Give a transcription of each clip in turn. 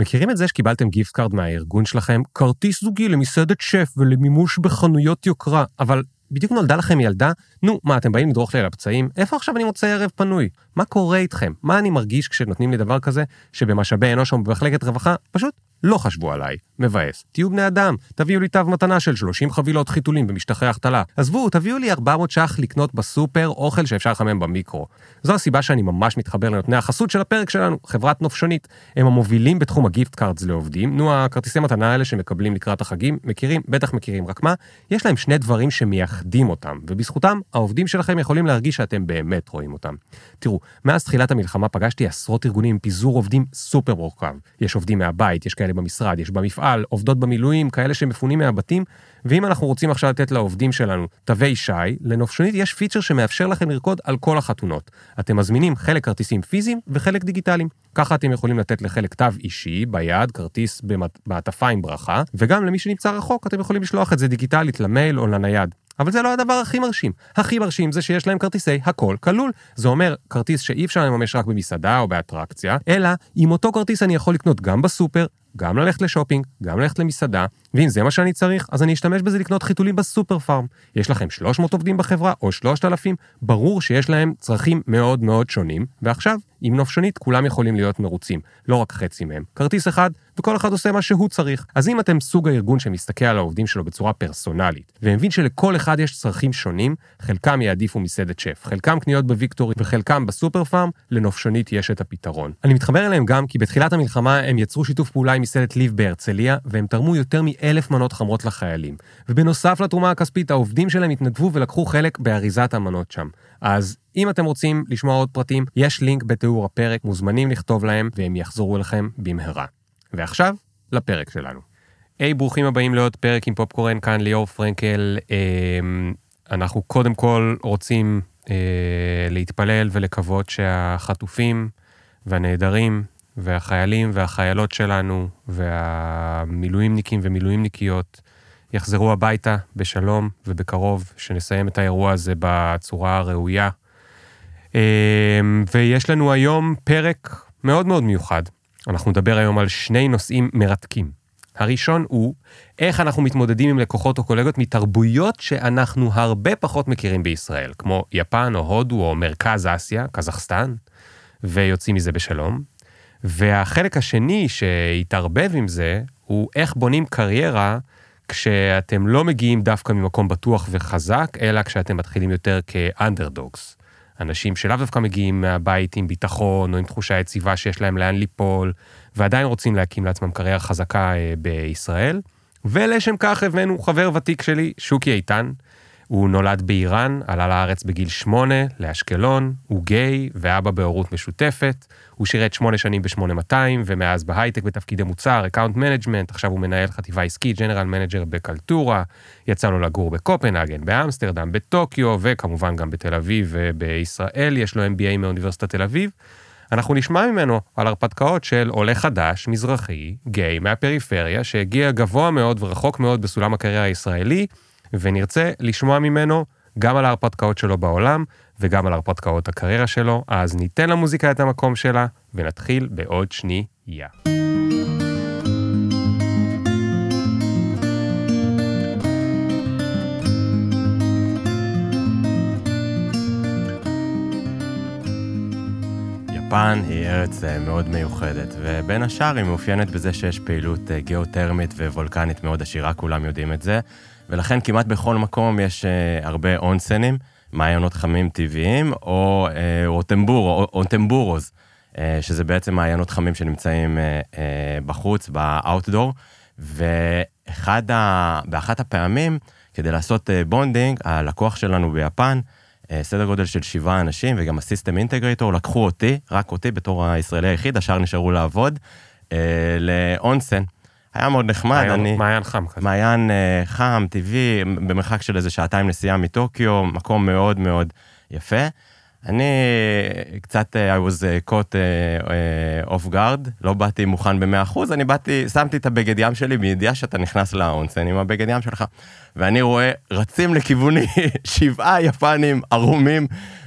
מכירים את זה שקיבלתם gift card מהארגון שלכם? כרטיס זוגי למסעדת שף ולמימוש בחנויות יוקרה, אבל בדיוק נולדה לכם ילדה? נו, מה, אתם באים לדרוך לי על הפצעים? איפה עכשיו אני מוצא ערב פנוי? מה קורה איתכם? מה אני מרגיש כשנותנים לי דבר כזה, שבמשאבי אנוש או במחלקת רווחה פשוט לא חשבו עליי. מבאס. תהיו בני אדם, תביאו לי תו מתנה של 30 חבילות חיתולים ומשטחי החתלה. עזבו, תביאו לי 400 ש"ח לקנות בסופר אוכל שאפשר לחמם במיקרו. זו הסיבה שאני ממש מתחבר לנותני החסות של הפרק שלנו, חברת נופשונית. הם המובילים בתחום ה gift cards לעובדים. נו, הכרטיסי מתנה האלה שמקבלים לקראת החגים, מכירים? בטח מכירים, רק מה? יש להם שני דברים שמייחדים אותם, ובזכותם העובדים שלכם יכולים להרגיש שאתם באמת רואים אותם. תראו, מאז תחילת המלחמה פגשתי עשרות ארגונים עם פיזור עובדים סופר מורכב. יש עובדים מהבית, יש כאלה במשרד, יש במפעל, עובדות במילואים, כאלה שמפונים מהבתים, ואם אנחנו רוצים עכשיו לתת לעובדים שלנו תווי שי, לנופשונית יש feature שמאפשר לכם לרקוד על כל החתונות. אתם מזמינים חלק כרטיסים פיזיים וחלק דיגיטליים. ככה אתם יכולים לתת לחלק תו אישי, ביד, כרטיס במעטפה עם ברכה, וגם למי שנמצא רחוק אתם יכולים לשלוח את זה דיגיטלית למייל או לנייד. אבל זה לא הדבר הכי מרשים. הכי מרשים זה שיש להם כרטיסי הכל כלול. זה אומר כרטיס שאי אפשר לממש רק במסעדה או באטרקציה, אלא עם אותו כרטיס אני יכול לקנות גם בסופר, גם ללכת לשופינג, גם ללכת למסעדה, ואם זה מה שאני צריך, אז אני אשתמש בזה לקנות חיתולים בסופר פארם. יש לכם 300 עובדים בחברה או 3,000, ברור שיש להם צרכים מאוד מאוד שונים, ועכשיו, עם נופשונית כולם יכולים להיות מרוצים, לא רק חצי מהם. כרטיס אחד, וכל אחד עושה מה שהוא צריך. אז אם אתם סוג הארגון שמסתכל על העובדים שלו בצורה פרסונלית, ומבין שלכל אחד יש צרכים שונים, חלקם יעדיפו מסעדת שף, חלקם קניות בוויקטורי וחלקם בסופר פארם, לנופשונית יש את הפתרון. אני מתחבר אליהם גם כי בתחילת המלחמה הם יצרו שיתוף פעולה עם מסעדת ליב בהרצליה, והם תרמו יותר מאלף מנות חמות לחיילים. ובנוסף לתרומה הכספית, העובדים שלהם התנדבו ולקחו חלק באריזת המנות שם. אז אם אתם רוצים לשמוע עוד פרטים, יש לינק בתיאור הפרק, מוזמנים לכתוב להם, והם יחזרו אליכם במהרה. ועכשיו, לפרק שלנו. היי, hey, ברוכים הבאים לעוד פרק עם פופקורן, כאן ליאור פרנקל. אמ, אנחנו קודם כל רוצים אה, להתפלל ולקוות שהחטופים והנעדרים והחיילים והחיילות שלנו והמילואימניקים ומילואימניקיות יחזרו הביתה בשלום ובקרוב, שנסיים את האירוע הזה בצורה הראויה. אמ, ויש לנו היום פרק מאוד מאוד מיוחד. אנחנו נדבר היום על שני נושאים מרתקים. הראשון הוא איך אנחנו מתמודדים עם לקוחות או קולגות מתרבויות שאנחנו הרבה פחות מכירים בישראל, כמו יפן או הודו או מרכז אסיה, קזחסטן, ויוצאים מזה בשלום. והחלק השני שהתערבב עם זה, הוא איך בונים קריירה כשאתם לא מגיעים דווקא ממקום בטוח וחזק, אלא כשאתם מתחילים יותר כאנדרדוגס. אנשים שלאו דווקא מגיעים מהבית עם ביטחון או עם תחושה יציבה שיש להם לאן ליפול, ועדיין רוצים להקים לעצמם קריירה חזקה אה, בישראל. ולשם כך הבאנו חבר ותיק שלי, שוקי איתן. הוא נולד באיראן, עלה לארץ בגיל שמונה, לאשקלון, הוא גיי ואבא בהורות משותפת. הוא שירת שמונה שנים ב-8200, ומאז בהייטק בתפקידי מוצר, account management, עכשיו הוא מנהל חטיבה עסקית, general manager בקלטורה, יצא לו לגור בקופנהגן, באמסטרדם, בטוקיו, וכמובן גם בתל אביב ובישראל, יש לו MBA מאוניברסיטת תל אביב. אנחנו נשמע ממנו על הרפתקאות של עולה חדש, מזרחי, גיי, מהפריפריה, שהגיע גבוה מאוד ורחוק מאוד בסולם הקריירה הישראלי, ונרצה לשמוע ממנו גם על ההרפתקאות שלו בעולם וגם על הרפתקאות הקריירה שלו, אז ניתן למוזיקה את המקום שלה ונתחיל בעוד שנייה. יפן היא ארץ אה, מאוד מיוחדת, ובין השאר היא מאופיינת בזה שיש פעילות אה, גיאותרמית ווולקנית מאוד עשירה, כולם יודעים את זה. ולכן כמעט בכל מקום יש uh, הרבה אונסנים, מעיינות חמים טבעיים, או uh, רוטמבור, או אונטמבורוז, uh, שזה בעצם מעיינות חמים שנמצאים בחוץ, באאוטדור, ובאחת הפעמים, כדי לעשות בונדינג, הלקוח שלנו ביפן, סדר גודל של שבעה אנשים, וגם הסיסטם אינטגרטור, לקחו אותי, רק אותי בתור הישראלי היחיד, השאר נשארו לעבוד, לאונסן. היה מאוד נחמד, מעיין, אני... מעיין חם כזה. מעיין uh, חם, טבעי, במרחק של איזה שעתיים נסיעה מטוקיו, מקום מאוד מאוד יפה. אני קצת, uh, I was caught uh, uh, off guard, לא באתי מוכן ב-100%, אני באתי, שמתי את הבגד ים שלי בידיעה שאתה נכנס לאונסן עם הבגד ים שלך, ואני רואה, רצים לכיווני שבעה יפנים ערומים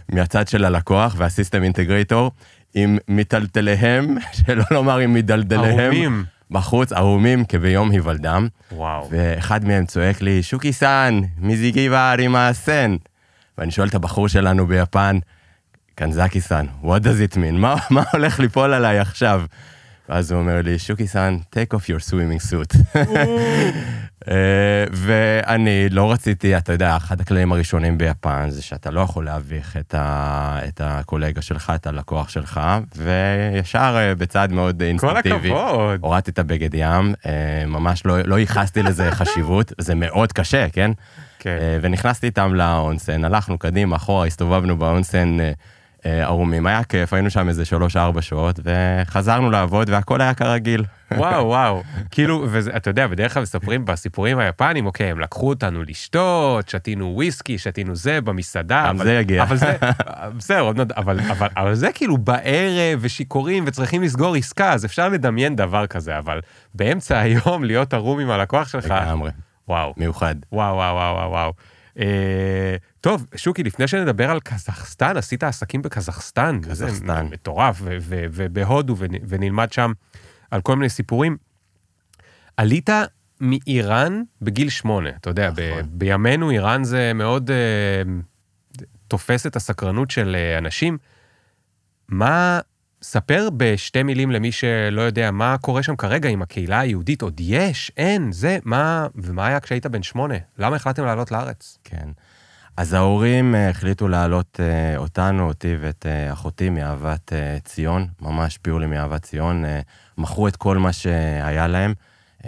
מהצד של הלקוח והסיסטם אינטגרטור, עם מיטלטליהם, שלא לומר עם מדלדליהם, ערומים. בחוץ, ערומים כביום היוולדם, וואו. ואחד מהם צועק לי, שוקי סאן, מיזיגי וארי מאסן. ואני שואל את הבחור שלנו ביפן, קנזקי סאן, what does it mean? מה, מה הולך ליפול עליי עכשיו? ואז הוא אומר לי, שוקי סאן, take off your swimming suit. אה, ואני לא רציתי, אתה יודע, אחד הכללים הראשונים ביפן זה שאתה לא יכול להביך את, ה, את הקולגה שלך, את הלקוח שלך, וישר אה, בצעד מאוד כאילו אינסטינקטיבי. הכבוד. הורדתי את הבגד ים, אה, ממש לא, לא ייחסתי לזה חשיבות, זה מאוד קשה, כן? כן. ונכנסתי איתם לאונסן, הלכנו קדימה, אחורה, הסתובבנו באונסן ערומים, היה כיף, היינו שם איזה שלוש-ארבע שעות, וחזרנו לעבוד והכל היה כרגיל. וואו, וואו. כאילו, ואתה יודע, בדרך כלל מספרים בסיפורים היפנים, אוקיי, הם לקחו אותנו לשתות, שתינו וויסקי, שתינו זה במסעדה. גם זה יגיע. אבל זה, בסדר, אבל, אבל, אבל זה כאילו בערב ושיכורים וצריכים לסגור עסקה, אז אפשר לדמיין דבר כזה, אבל באמצע היום להיות ערום עם הלקוח שלך, לגמרי, וואו, מיוחד. וואו, וואו, וואו, וואו. אה, טוב, שוקי, לפני שנדבר על קזחסטן, עשית עסקים בקזחסטן. קזחסטן. מטורף, ובהודו, ונ- ונלמד שם על כל מיני סיפורים. עלית מאיראן בגיל שמונה, אתה יודע, נכון. בימינו איראן זה מאוד אה, תופס את הסקרנות של אה, אנשים. מה, ספר בשתי מילים למי שלא יודע מה קורה שם כרגע עם הקהילה היהודית, עוד יש, אין, זה, מה, ומה היה כשהיית בן שמונה? למה החלטתם לעלות לארץ? כן. אז ההורים אה, החליטו להעלות אה, אותנו, אותי ואת אה, אחותי מאהבת אה, ציון, ממש פיורלי מאהבת ציון. מכרו את כל מה שהיה להם,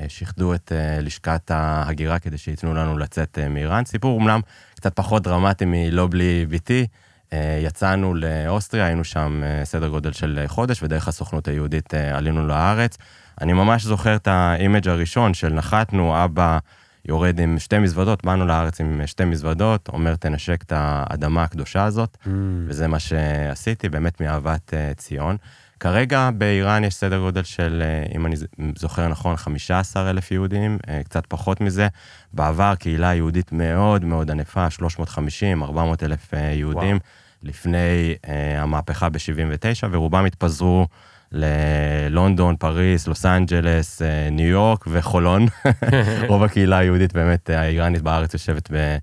שיחדו את לשכת ההגירה כדי שייתנו לנו לצאת מאיראן. סיפור אומנם קצת פחות דרמטי מלא בלי ביתי. אה, יצאנו לאוסטריה, היינו שם אה, סדר גודל של חודש, ודרך הסוכנות היהודית אה, עלינו לארץ. אני ממש זוכר את ה image הראשון של נחתנו, אבא יורד עם שתי מזוודות, באנו לארץ עם שתי מזוודות, אומר תנשק את האדמה הקדושה הזאת, וזה מה שעשיתי, באמת מאהבת אה, ציון. כרגע באיראן יש סדר גודל של, אה, אם אני זוכר נכון, 15 אלף יהודים, אה, קצת פחות מזה. בעבר קהילה יהודית מאוד מאוד ענפה, 350, 400 אלף אה, יהודים, וואו. לפני המהפכה ב-79, ורובם התפזרו ללונדון, פריז, לוס אנג'לס, ניו יורק וחולון. רוב הקהילה היהודית באמת האיראנית בארץ יושבת ב,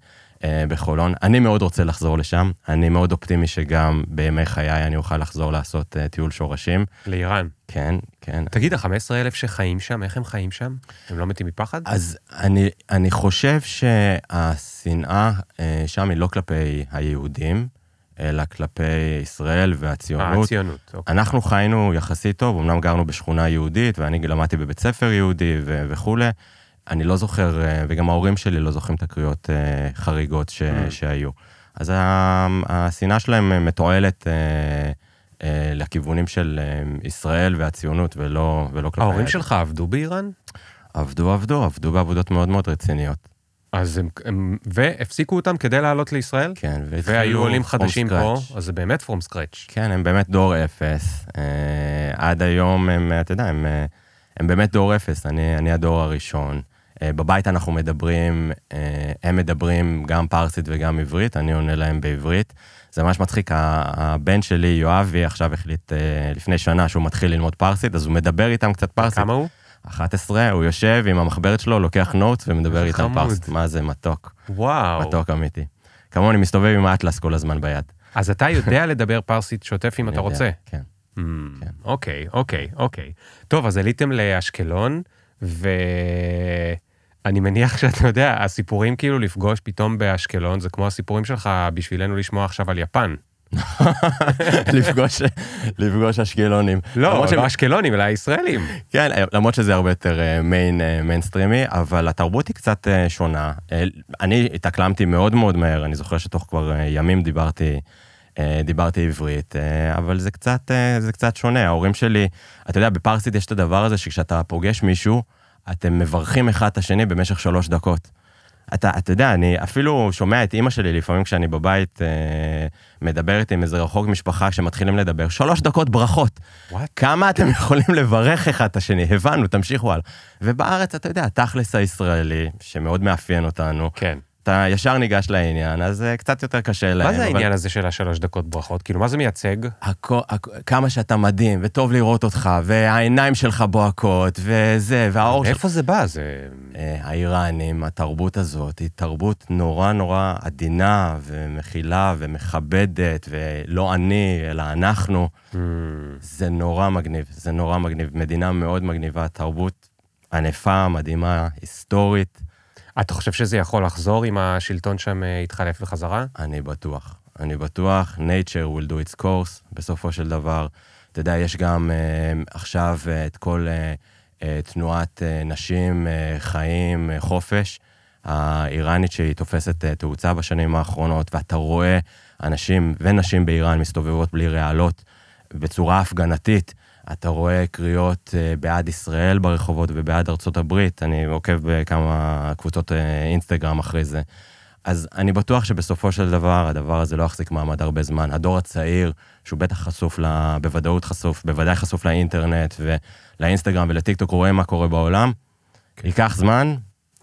בחולון. אני מאוד רוצה לחזור לשם, אני מאוד אופטימי שגם בימי חיי אני אוכל לחזור לעשות אה, טיול שורשים. לאיראן. כן, כן. תגיד, ה-15 אלף שחיים שם, איך הם חיים שם? הם לא מתים מפחד? אז אני, אני חושב שהשנאה אה, שם היא לא כלפי היהודים, אלא כלפי ישראל אה, והציונות. הציונות. אוקיי. אנחנו חיינו יחסית טוב, אמנם גרנו בשכונה יהודית, ואני למדתי בבית ספר יהודי ו- וכולי. אני לא זוכר, אה, וגם ההורים שלי לא זוכרים את הקריאות אה, חריגות ש- Mm. שהיו. אז השנאה שלהם אה, מתועלת לכיוונים של ישראל והציונות, ולא, ולא כלפי... ההורים. שלך עבדו באיראן? עבדו, עבדו, עבדו בעבודות מאוד מאוד רציניות. אז הם, הם, והפסיקו אותם כדי לעלות לישראל? כן, והיו עולים חדשים פה. אז זה באמת פרום סקרץ'. כן, הם באמת דור אפס. אה, עד היום הם, אתה יודע, הם, הם באמת דור אפס, אני, אני הדור הראשון. אה, בבית אנחנו מדברים, אה, הם מדברים גם פרסית וגם עברית, אני עונה להם בעברית. זה ממש מצחיק, הבן שלי, יואבי, עכשיו החליט אה, לפני שנה שהוא מתחיל ללמוד פרסית, אז הוא מדבר איתם קצת פרסית. כמה הוא? 11, הוא יושב עם המחברת שלו, לוקח נוטס ומדבר איתם. פרסית. מה זה מתוק, וואו. מתוק אמיתי. כמוני, מסתובב עם האטלס כל הזמן ביד. אז אתה יודע לדבר פרסית שוטף אם אתה יודע, רוצה. כן. Mm, כן. אוקיי, אוקיי, אוקיי. טוב, אז עליתם לאשקלון, ואני מניח שאתה יודע, הסיפורים כאילו לפגוש פתאום באשקלון, זה כמו הסיפורים שלך בשבילנו לשמוע עכשיו על יפן. לפגוש, לפגוש אשקלונים. לא, למרות שהם- לא אשקלונים, אלא הישראלים. כן, למרות שזה הרבה יותר main, מיינסטרימי, אבל התרבות היא קצת אה, שונה. אה, אני התאקלמתי מאוד מאוד מהר, אני זוכר שתוך כבר אה, ימים דיברתי, אה, דיברתי עברית, אה, אבל זה קצת, אה, זה קצת שונה. ההורים שלי, אתה יודע, בפרסית יש את הדבר הזה שכשאתה פוגש מישהו, אתם מברכים אחד את השני במשך שלוש דקות. אתה, אתה יודע, אני אפילו שומע את אימא שלי לפעמים כשאני בבית, אה, מדברת עם איזה רחוק משפחה שמתחילים לדבר, שלוש דקות ברכות. וואט? כמה אתם יכולים לברך אחד את השני? הבנו, תמשיכו הלאה. ובארץ, אתה יודע, התכלס הישראלי, שמאוד מאפיין אותנו, כן. אתה ישר ניגש לעניין, אז uh, קצת יותר קשה להם. מה זה אבל- העניין הזה של השלוש דקות ברכות? כאילו, מה זה מייצג? הכ... הכ... כמה שאתה מדהים, וטוב לראות אותך, והעיניים שלך בוהקות, וזה, והאור שלך... איפה זה בא? זה... אה, האיראנים, התרבות הזאת, היא תרבות נורא נורא עדינה, ומכילה, ומכבדת, ולא אני, אלא אנחנו. Hmm, זה נורא מגניב, זה נורא מגניב. מדינה מאוד מגניבה, תרבות ענפה, מדהימה, היסטורית. אתה חושב שזה יכול לחזור אם השלטון שם אה, יתחלף בחזרה? אני בטוח. אני בטוח, nature will do its course, בסופו של דבר. אתה יודע, יש גם uh, עכשיו uh, את כל uh, uh, תנועת uh, נשים, uh, חיים, uh, חופש, האיראנית שהיא תופסת uh, תאוצה בשנים האחרונות, ואתה רואה אנשים ונשים באיראן מסתובבות בלי רעלות בצורה הפגנתית. אתה רואה קריאות uh, בעד ישראל ברחובות ובעד ארצות הברית, אני עוקב בכמה קבוצות uh, אינסטגרם אחרי זה. אז אני בטוח שבסופו של דבר, הדבר הזה לא יחזיק מעמד הרבה זמן. הדור הצעיר, שהוא בטח חשוף, ל... בוודאות חשוף, בוודאי חשוף לאינטרנט ולאינסטגרם ולטיקטוק, הוא רואה מה קורה בעולם. כן. ייקח זמן,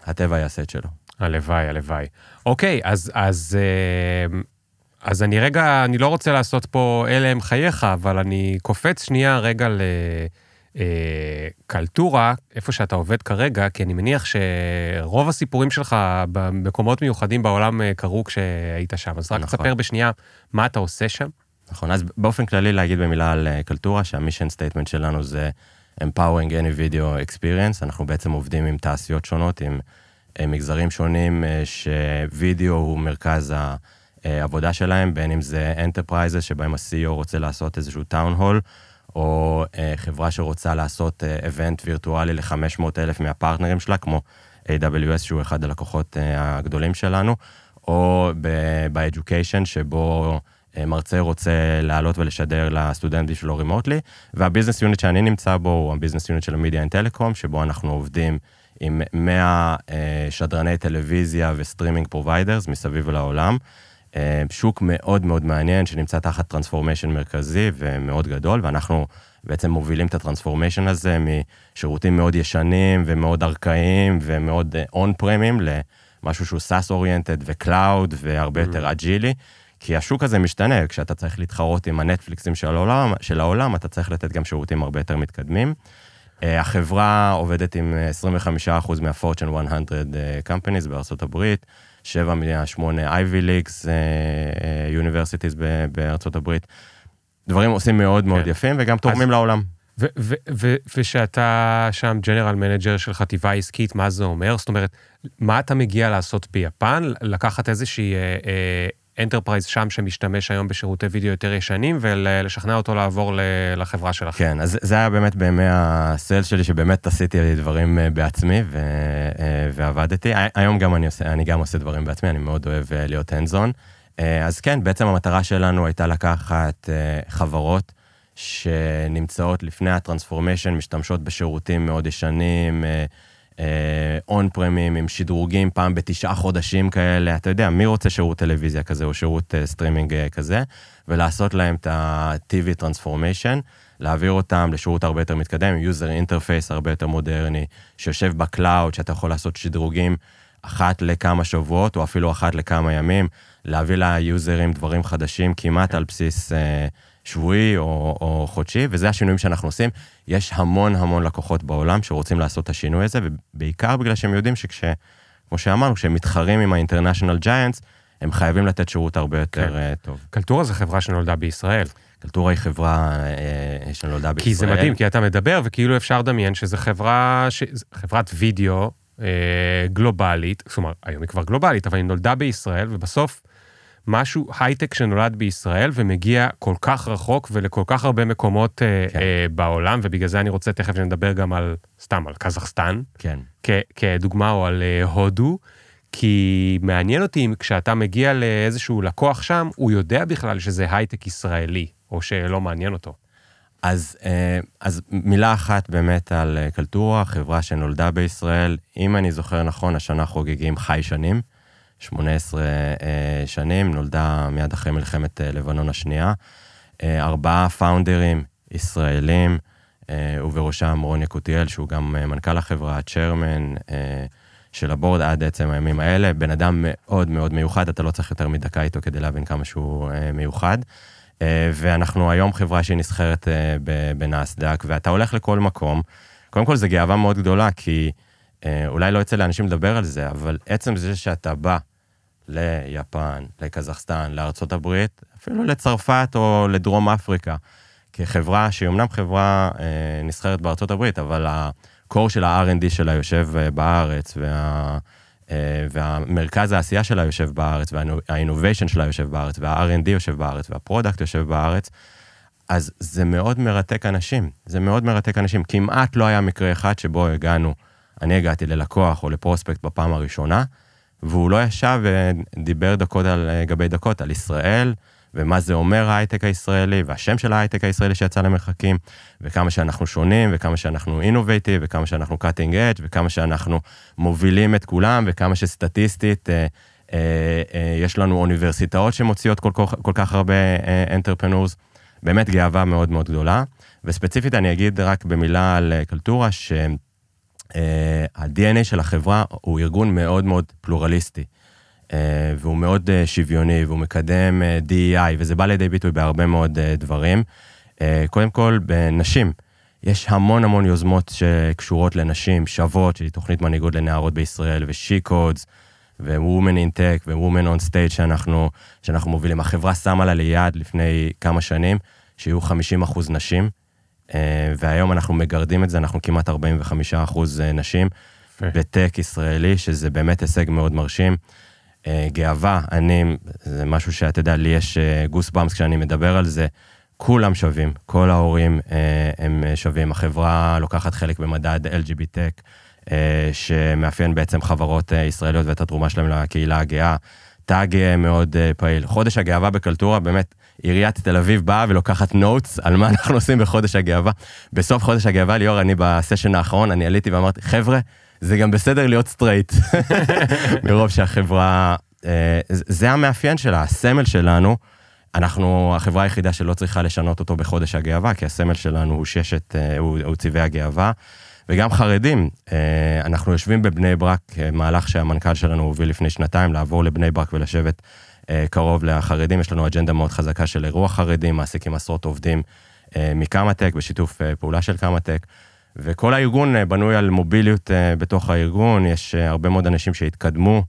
הטבע יעשה את שלו. הלוואי, הלוואי. אוקיי, אז, אז, אה, אז אני רגע, אני לא רוצה לעשות פה אלה הם חייך, אבל אני קופץ שנייה רגע לקלטורה, איפה שאתה עובד כרגע, כי אני מניח שרוב הסיפורים שלך במקומות מיוחדים בעולם אה, קרו כשהיית שם. אז רק נכון. תספר בשנייה מה אתה עושה שם. נכון, אז באופן כללי להגיד במילה על אה, קלטורה, שה mission statement שלנו זה Empowering Any Video Experience, אנחנו בעצם עובדים עם תעשיות שונות, עם אה, מגזרים שונים, אה, שווידאו הוא מרכז העבודה שלהם, בין אם זה Enterprises, שבהם ה-CEO רוצה לעשות איזשהו טאון הול, או אה, חברה שרוצה לעשות איבנט וירטואלי ל-500 אלף מהפרטנרים שלה, כמו AWS, שהוא אחד הלקוחות אה, הגדולים שלנו, או ב-Education, שבו אה, מרצה רוצה לעלות ולשדר לסטודנטים שלו רימוטלי, וה business unit שאני נמצא בו הוא ה business unit של ה media and telecom, שבו אנחנו עובדים עם 100 אה, שדרני טלוויזיה ו streaming providers מסביב לעולם. אה, שוק מאוד מאוד מעניין שנמצא תחת transformation מרכזי ומאוד גדול, ואנחנו בעצם מובילים את ה transformation הזה משירותים מאוד ישנים ומאוד ארכאיים ומאוד on-premים למשהו שהוא SaaS oriented ו cloud והרבה יותר אג'ילי. כי השוק הזה משתנה, כשאתה צריך להתחרות עם הנטפליקסים של העולם, של העולם, אתה צריך לתת גם שירותים הרבה יותר מתקדמים. Uh, החברה עובדת עם אה, 25% מה Fortune 100 uh, companies בארצות הברית, 7 מהשמונה uh, Universities ב- בארצות הברית. דברים עושים מאוד מאוד כן. יפים וגם תורמים לעולם. ו- ו- ושאתה שם general manager של חטיבה עסקית, מה זה אומר? זאת אומרת, מה אתה מגיע לעשות ביפן? לקחת איזושהי enterprise שם שמשתמש היום בשירותי וידאו יותר ישנים, ולשכנע אותו לעבור לחברה שלכם. כן, אז זה היה באמת בימי ה sales שלי, שבאמת עשיתי דברים אה, בעצמי ו, אה, ועבדתי. הי- היום גם אני, עושה, אני גם עושה דברים בעצמי, אני מאוד אוהב אה, להיות. אה, אז כן, בעצם המטרה שלנו הייתה לקחת חברות שנמצאות לפני ה transformation, משתמשות בשירותים מאוד ישנים, on-premים עם שדרוגים פעם בתשעה חודשים כאלה, אתה יודע, מי רוצה שירות טלוויזיה כזה או שירות אה, סטרימינג אה, כזה, ולעשות להם את ה TV transformation, להעביר אותם לשירות הרבה יותר מתקדם, user interface הרבה יותר מודרני, שיושב ב cloud, שאתה יכול לעשות שדרוגים אחת לכמה שבועות, או אפילו אחת לכמה ימים, להביא ל userים דברים חדשים כמעט על בסיס אה, שבועי או, או חודשי, וזה השינויים שאנחנו עושים. יש המון המון לקוחות בעולם שרוצים לעשות את השינוי הזה, ובעיקר בגלל שהם יודעים שכש... כמו שאמרנו, כשהם מתחרים עם ה-International Giants, הם חייבים לתת שירות הרבה יותר כן. אה, טוב. קלטורה זו חברה שנולדה בישראל. קלטורה היא חברה אה, שנולדה בישראל. כי זה מדהים, כי אתה מדבר, וכאילו אפשר לדמיין שזו חברה, ש... חברת וידאו אה, גלובלית, זאת אומרת, היום היא כבר גלובלית, אבל היא נולדה בישראל, ובסוף משהו הייטק שנולד בישראל ומגיע כל כך רחוק ולכל כך הרבה מקומות אה, כן. אה, בעולם, ובגלל זה אני רוצה תכף שנדבר גם על, סתם, על קזחסטן, כן. כ- כדוגמה, או על אה, הודו, כי מעניין אותי אם כשאתה מגיע לאיזשהו לקוח שם, הוא יודע בכלל שזה הייטק ישראלי, או שלא מעניין אותו. אז, אז מילה אחת באמת על קלטורה, חברה שנולדה בישראל. אם אני זוכר נכון, השנה חוגגים חי שנים, 18 אה, שנים, נולדה מיד אחרי מלחמת אה, לבנון השנייה. אה, ארבעה פאונדרים ישראלים, ובראשם רון יקותיאל, שהוא גם מנכ"ל החברה, צ'רמן, אה, של הבורד עד עצם הימים האלה. בן אדם מאוד מאוד מיוחד, אתה לא צריך יותר מדקה איתו כדי להבין כמה שהוא מיוחד. ואנחנו היום חברה שהיא נסחרת בנאסדק, ואתה הולך לכל מקום. קודם כל, זו גאווה מאוד גדולה, כי אולי לא יוצא לאנשים לדבר על זה, אבל עצם זה שאתה בא ליפן, לקזחסטן, לארצות הברית, אפילו לצרפת או לדרום אפריקה, כחברה שהיא אמנם חברה אה, נסחרת בארצות הברית, אבל הקור של ה-R&D שלה יושב אה, בארץ, וה... אה, והמרכז העשייה שלה יושב בארץ, וה innovation שלה יושב בארץ, וה-R&D יושב בארץ, וה product יושב בארץ, אז זה מאוד מרתק אנשים. זה מאוד מרתק אנשים. כמעט לא היה מקרה אחד שבו הגענו, אני הגעתי ללקוח או ל prospect בפעם הראשונה, והוא לא ישב ודיבר דקות על גבי דקות על ישראל, ומה זה אומר ההייטק הישראלי, והשם של ההייטק הישראלי שיצא למרחקים, וכמה שאנחנו שונים, וכמה שאנחנו innovative, וכמה שאנחנו cutting edge, וכמה שאנחנו מובילים את כולם, וכמה שסטטיסטית אה, אה, אה, יש לנו אוניברסיטאות שמוציאות כל, כל, כל כך הרבה אנטרפנורס. אה, באמת גאווה מאוד מאוד גדולה. וספציפית אני אגיד רק במילה על אה, קלטורה, שה-DNA אה, של החברה הוא ארגון מאוד מאוד פלורליסטי. אה, והוא מאוד אה, שוויוני, והוא מקדם DEI, וזה בא לידי ביטוי בהרבה מאוד דברים. קודם כל, בנשים. יש המון המון יוזמות שקשורות לנשים, שוות, שהיא תוכנית מנהיגות לנערות בישראל, codes, ו-women in tech, ו-women on stage שאנחנו, שאנחנו מובילים. החברה שמה לה ליעד לפני כמה שנים, שיהיו 50 אחוז נשים, והיום אנחנו מגרדים את זה, אנחנו כמעט 45 אחוז נשים, בטק ישראלי, שזה באמת הישג מאוד מרשים. אה, גאווה, אני, זה משהו שאתה יודע, לי יש goosebumps כשאני מדבר על זה. כולם שווים, כל ההורים אה, הם שווים. החברה לוקחת חלק במדד LGBT, שמאפיין בעצם חברות ישראליות ואת התרומה שלהם לקהילה הגאה. תג מאוד פעיל. חודש הגאווה בקלטורה, באמת, עיריית תל אביב באה ולוקחת notes על מה אנחנו עושים בחודש הגאווה. בסוף חודש הגאווה, ליאור, אני בסשן האחרון, אני עליתי ואמרתי, חבר'ה, זה גם בסדר להיות straight, מרוב שהחברה, אה, זה המאפיין שלה, הסמל שלנו. אנחנו החברה היחידה שלא צריכה לשנות אותו בחודש הגאווה, כי הסמל שלנו הוא ששת, אה, הוא, הוא צבעי הגאווה. וגם חרדים, אה, אנחנו יושבים בבני ברק, מהלך שהמנכ"ל שלנו הוביל לפני שנתיים, לעבור לבני ברק ולשבת קרוב לחרדים. יש לנו אג'נדה מאוד חזקה של אירוע חרדים, מעסיקים עשרות עובדים מקמא-טק, בשיתוף פעולה של קמא-טק. וכל הארגון אה, בנוי על מוביליות אה, בתוך הארגון, יש אה, הרבה מאוד אנשים שהתקדמו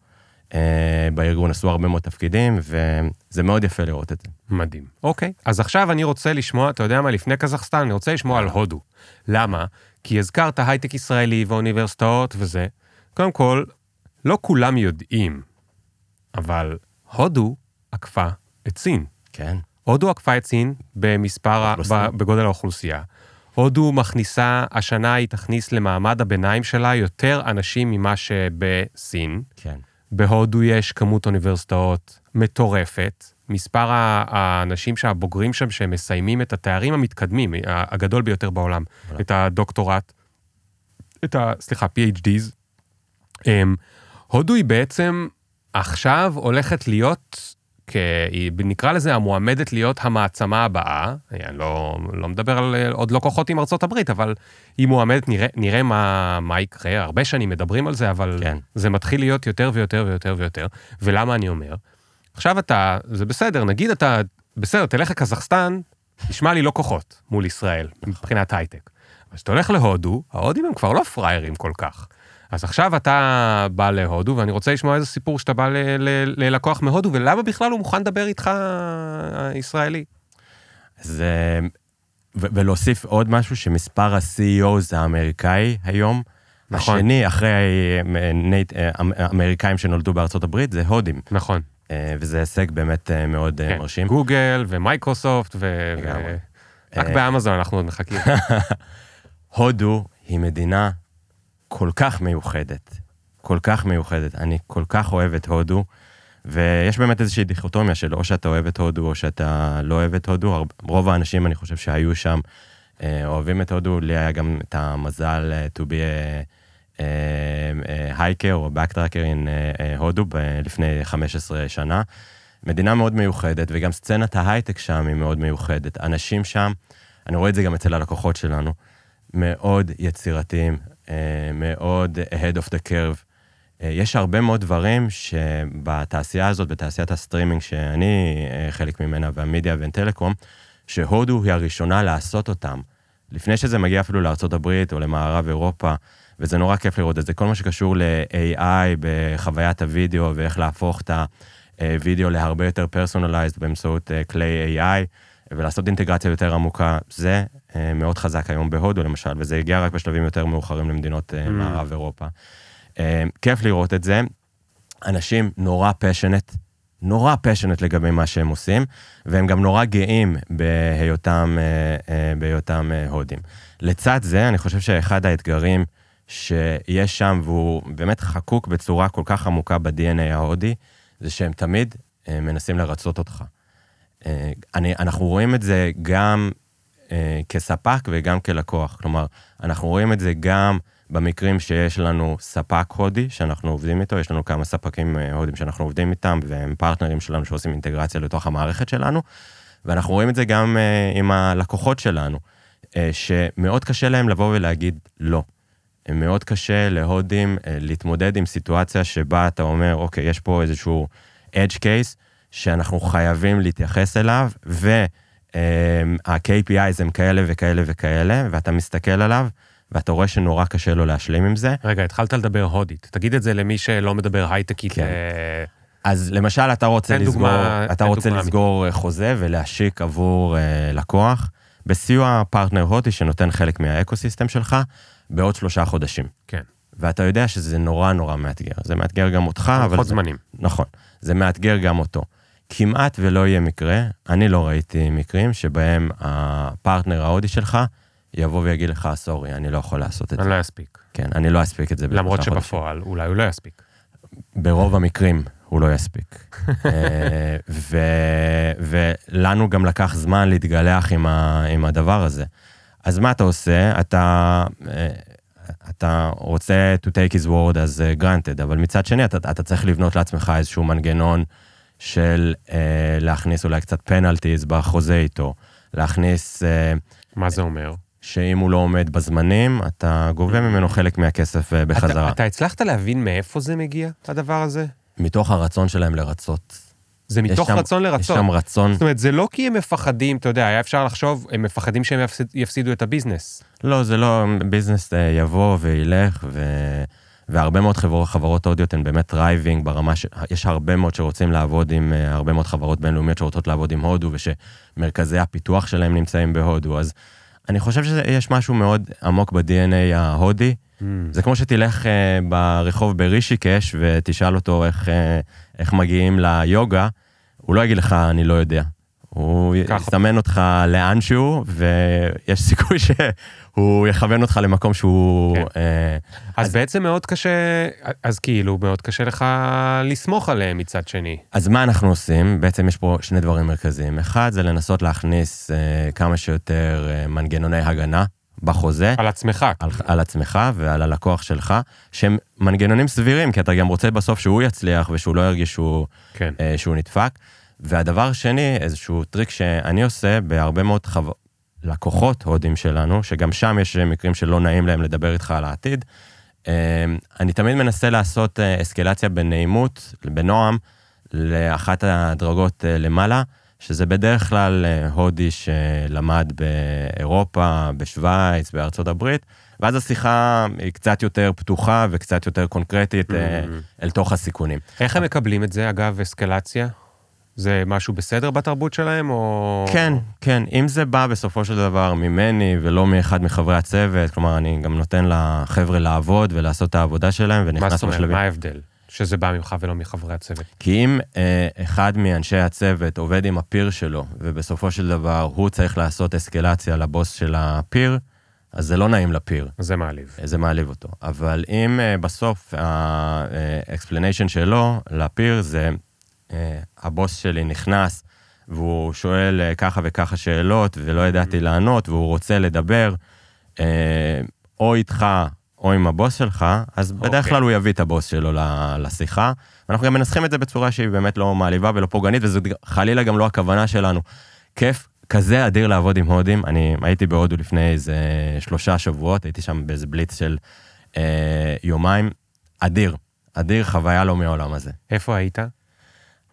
בארגון, עשו הרבה מאוד תפקידים, וזה מאוד יפה לראות את זה. מדהים. אוקיי, אז עכשיו אני רוצה לשמוע, אתה יודע מה, לפני קזחסטן, אני רוצה לשמוע על הודו. למה? כי הזכרת הייטק ישראלי ואוניברסיטאות וזה. קודם כל, לא כולם יודעים, אבל הודו עקפה את סין. כן. הודו עקפה את סין במספר, בגודל האוכלוסייה. הודו מכניסה, השנה היא תכניס למעמד הביניים שלה יותר אנשים ממה שבסין. כן. בהודו יש כמות אוניברסיטאות מטורפת. מספר האנשים שהבוגרים שם, שהם מסיימים את התארים המתקדמים, הגדול ביותר בעולם, את הדוקטורט, את ה... סליחה, PhDs. אמ, הודו היא בעצם עכשיו הולכת להיות היא נקרא לזה המועמדת להיות המעצמה הבאה, אני לא, לא מדבר על עוד לא כוחות עם ארצות הברית, אבל היא מועמדת, נראה, נראה מה, מה יקרה, הרבה שנים מדברים על זה, אבל כן. זה מתחיל להיות יותר ויותר ויותר ויותר. ולמה אני אומר? עכשיו אתה, זה בסדר, נגיד אתה, בסדר, תלך לקזחסטן, נשמע לי לא כוחות מול ישראל, מבחינת הייטק. אבל כשאתה הולך להודו, ההודים הם כבר לא פראיירים כל כך. אז עכשיו אתה בא להודו, ואני רוצה לשמוע איזה סיפור שאתה בא ללקוח מהודו, ולמה בכלל הוא מוכן לדבר איתך ישראלי? זה... ולהוסיף עוד משהו, שמספר ה-CEO זה האמריקאי היום. נכון. השני, אחרי האמריקאים שנולדו בארצות הברית, זה הודים. נכון. אה, וזה הישג באמת אה, מאוד אה, כן. מרשים. גוגל ומייקרוסופט, ו... ו... רק באמזון אנחנו עוד מחכים. הודו היא מדינה כל כך מיוחדת, כל כך מיוחדת. אני כל כך אוהב את הודו, ויש באמת איזושהי דיכוטומיה של או שאתה אוהב את הודו או שאתה לא אוהב את הודו. רוב האנשים, אני חושב שהיו שם, אוהבים את הודו. לי היה גם את המזל to be a הייקר או backtracker in אה, הודו לפני 15 שנה. מדינה מאוד מיוחדת, וגם סצנת ההייטק שם היא מאוד מיוחדת. אנשים שם, אני רואה את זה גם אצל הלקוחות שלנו, מאוד יצירתיים, אה, מאוד ahead of the curve. אה, יש הרבה מאוד דברים שבתעשייה הזאת, בתעשיית הסטרימינג שאני אה, חלק ממנה, והמידיה והטלקום, שהודו היא הראשונה לעשות אותם. לפני שזה מגיע אפילו לארה"ב או למערב אירופה, וזה נורא כיף לראות את זה. כל מה שקשור ל-AI בחוויית הוידאו ואיך להפוך את הוידאו להרבה יותר personalized באמצעות אה, כלי AI, ולעשות אינטגרציה יותר עמוקה, זה מאוד חזק היום בהודו למשל, וזה הגיע רק בשלבים יותר מאוחרים למדינות mm. מערב אירופה. אה, כיף לראות את זה. אנשים נורא פשנט, נורא פשנט לגבי מה שהם עושים, והם גם נורא גאים בהיותם, אה, אה, בהיותם הודים. לצד זה, אני חושב שאחד האתגרים שיש שם, והוא באמת חקוק בצורה כל כך עמוקה ב-DNA ההודי, זה שהם תמיד מנסים לרצות אותך. אני, אנחנו רואים את זה גם כספק וגם כלקוח. כלומר, אנחנו רואים את זה גם במקרים שיש לנו ספק הודי שאנחנו עובדים איתו, יש לנו כמה ספקים אה, הודים שאנחנו עובדים איתם, והם פרטנרים שלנו שעושים אינטגרציה לתוך המערכת שלנו, ואנחנו רואים את זה גם עם הלקוחות שלנו, שמאוד קשה להם לבוא ולהגיד לא. מאוד קשה להודים uh, להתמודד עם סיטואציה שבה אתה אומר, אוקיי, יש פה איזשהו edge case שאנחנו חייבים להתייחס אליו, וה-KPIs הם כאלה וכאלה וכאלה, ואתה מסתכל עליו, ואתה רואה שנורא קשה לו להשלים עם זה. רגע, התחלת לדבר הודית. תגיד את זה למי שלא מדבר הייטקית. כן. אז למשל, אתה רוצה לסגור, דוגמה, אתה רוצה לסגור. חוזה ולהשיק עבור uh, לקוח, בסיוע פרטנר הודי שנותן חלק מהאקוסיסטם שלך, בעוד שלושה חודשים. כן. ואתה יודע שזה נורא נורא מאתגר. זה מאתגר גם אותך, אבל... פחות זמנים. נכון. זה מאתגר גם אותו. כמעט ולא יהיה מקרה, אני לא ראיתי מקרים שבהם הפרטנר ההודי שלך יבוא ויגיד לך, סורי, אני לא יכול לעשות את זה. אני לא אספיק. כן, אני לא אספיק את זה. למרות שבפועל חודשים. אולי הוא לא יספיק. ברוב המקרים הוא לא יספיק. אה, ו, ולנו גם לקח זמן להתגלח עם, ה, עם הדבר הזה. אז מה אתה עושה? אתה, אה, אתה רוצה to take his word as granted, אבל מצד שני אתה, אתה צריך לבנות לעצמך איזשהו מנגנון של uh, להכניס אולי קצת פנלטיז בחוזה איתו, להכניס... Uh, מה זה אומר? שאם הוא לא עומד בזמנים, אתה גובה ממנו חלק מהכסף אה, בחזרה. אתה, אתה הצלחת להבין מאיפה זה מגיע, הדבר הזה? מתוך הרצון שלהם לרצות. זה מתוך שם, רצון לרצות. יש שם רצון. זאת אומרת, זה לא כי הם מפחדים, אתה יודע, היה אפשר לחשוב, הם מפחדים שהם יפסיד, יפסידו את ה business. לא, זה לא, business אה, יבוא וילך, ו... והרבה מאוד חבר, חברות הודיות הן באמת driving ברמה ש... יש הרבה מאוד שרוצים לעבוד עם, אה, הרבה מאוד חברות בינלאומיות שרוצות לעבוד עם הודו, ושמרכזי הפיתוח שלהם נמצאים בהודו, אז אני חושב שיש משהו מאוד עמוק ב-DNA ההודי. Mm. זה כמו שתלך uh, ברחוב ברישיקש ותשאל אותו איך, uh, איך מגיעים ליוגה, הוא לא יגיד לך, אני לא יודע. הוא יסמן אותך לאנשהו, ויש סיכוי שהוא יכוון אותך למקום שהוא... כן. אה, אז, אז בעצם מאוד קשה, אז כאילו, מאוד קשה לך לסמוך עליהם מצד שני. אז מה אנחנו עושים? בעצם יש פה שני דברים מרכזיים. אחד, זה לנסות להכניס אה, כמה שיותר אה, מנגנוני הגנה בחוזה. על עצמך. על, על עצמך ועל הלקוח שלך, שהם מנגנונים סבירים, כי אתה גם רוצה בסוף שהוא יצליח ושהוא לא ירגיש שהוא, כן. אה, שהוא נדפק. והדבר השני, איזשהו טריק שאני עושה בהרבה מאוד חו... לקוחות הודים שלנו, שגם שם יש מקרים שלא נעים להם לדבר איתך על העתיד, אמ, אני תמיד מנסה לעשות אה, אסקלציה בנעימות, בנועם, לאחת הדרגות אה, למעלה, שזה בדרך כלל אה, הודי שלמד באירופה, בשוויץ, בארצות הברית, ואז השיחה היא קצת יותר פתוחה וקצת יותר קונקרטית mm-hmm. אל תוך הסיכונים. איך הם מקבלים את זה, אגב, אסקלציה? זה משהו בסדר בתרבות שלהם, או... כן, כן. אם זה בא בסופו של דבר ממני ולא מאחד מחברי הצוות, כלומר, אני גם נותן לחבר'ה לעבוד ולעשות את העבודה שלהם, ונכנס בשלבים... מה זאת אומרת? מה ההבדל? שזה בא ממך ולא מחברי הצוות. כי אם אה, אחד מאנשי הצוות עובד עם הפיר שלו, ובסופו של דבר הוא צריך לעשות אסקלציה לבוס של הפיר, אז זה לא נעים לפיר. זה מעליב. זה מעליב אותו. אבל אם אה, בסוף ה explanation שלו לפיר זה אה, הבוס שלי נכנס והוא שואל אה, ככה וככה שאלות ולא ידעתי. לענות והוא רוצה לדבר, אה, או איתך או עם הבוס שלך, אז בדרך אוקיי. כלל הוא יביא את הבוס שלו לשיחה. אנחנו גם מנסחים את זה בצורה שהיא באמת לא מעליבה ולא פוגענית, וזו חלילה גם לא הכוונה שלנו. כיף כזה אדיר לעבוד עם הודים. אני הייתי בהודו לפני איזה שלושה שבועות, הייתי שם באיזה בליץ של אה, יומיים. אדיר. אדיר, חוויה לא מהעולם הזה. איפה היית?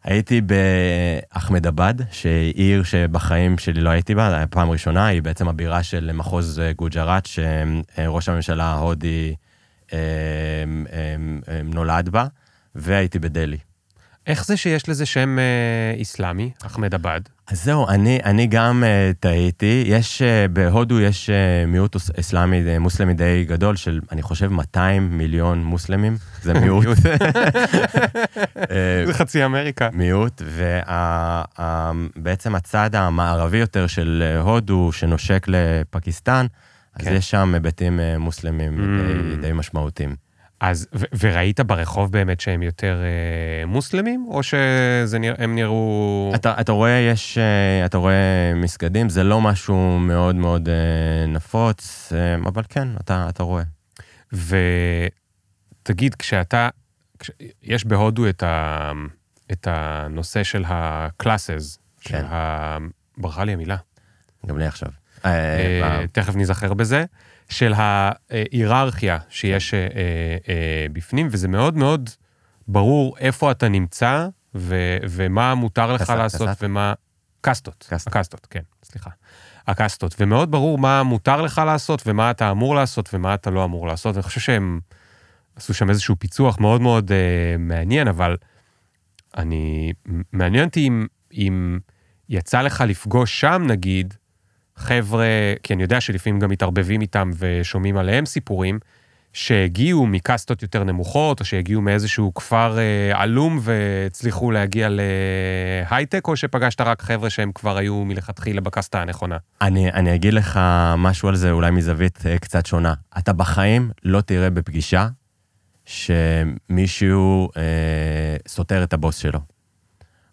הייתי באחמדבד, שהיא עיר שבחיים שלי לא הייתי בה, פעם ראשונה, היא בעצם הבירה של מחוז גוג'ראט, שראש הממשלה ההודי אה, אה, אה, נולד בה, והייתי בדלהי. איך זה שיש לזה שם אה, איסלאמי, אחמדבד? אז זהו, אני, אני גם uh, טעיתי. יש, uh, בהודו יש uh, מיעוט אסלאמי, uh, מוסלמי די גדול של, אני חושב, 200 מיליון מוסלמים. זה מיעוט. זה חצי אמריקה. מיעוט, ובעצם הצד המערבי יותר של הודו, שנושק לפקיסטן, אז כן. יש שם היבטים מוסלמים mm. די, די משמעותיים. אז, ו- וראית ברחוב באמת שהם יותר אה, מוסלמים, או שהם נראו... אתה, אתה רואה, יש, אה, אתה רואה מסגדים, זה לא משהו מאוד מאוד אה, נפוץ, אה, אבל כן, אתה, אתה רואה. ותגיד, כשאתה, כש, יש בהודו את, ה, את הנושא של ה-classes, כן. של ה... ברכה לי המילה. גם לי עכשיו. אה, אה, תכף נזכר בזה. של ההיררכיה שיש אה, אה, בפנים, וזה מאוד מאוד ברור איפה אתה נמצא, ו, ומה מותר לך קסט, לעשות, קסט? ומה... קסטות, קסט. הקסטות, כן, סליחה. הקסטות, ומאוד ברור מה מותר לך לעשות, ומה אתה אמור לעשות, ומה אתה לא אמור לעשות. אני חושב שהם עשו שם איזשהו פיצוח מאוד מאוד אה, מעניין, אבל אני... מעניין אותי אם, אם יצא לך לפגוש שם, נגיד, חבר'ה, כי אני יודע שלפעמים גם מתערבבים איתם ושומעים עליהם סיפורים, שהגיעו מקסטות יותר נמוכות, או שהגיעו מאיזשהו כפר אה, עלום והצליחו להגיע להייטק, או שפגשת רק חבר'ה שהם כבר היו מלכתחילה בקסטה הנכונה? אני, אני אגיד לך משהו על זה, אולי מזווית אה, קצת שונה. אתה בחיים לא תראה בפגישה שמישהו אה, סותר את הבוס שלו,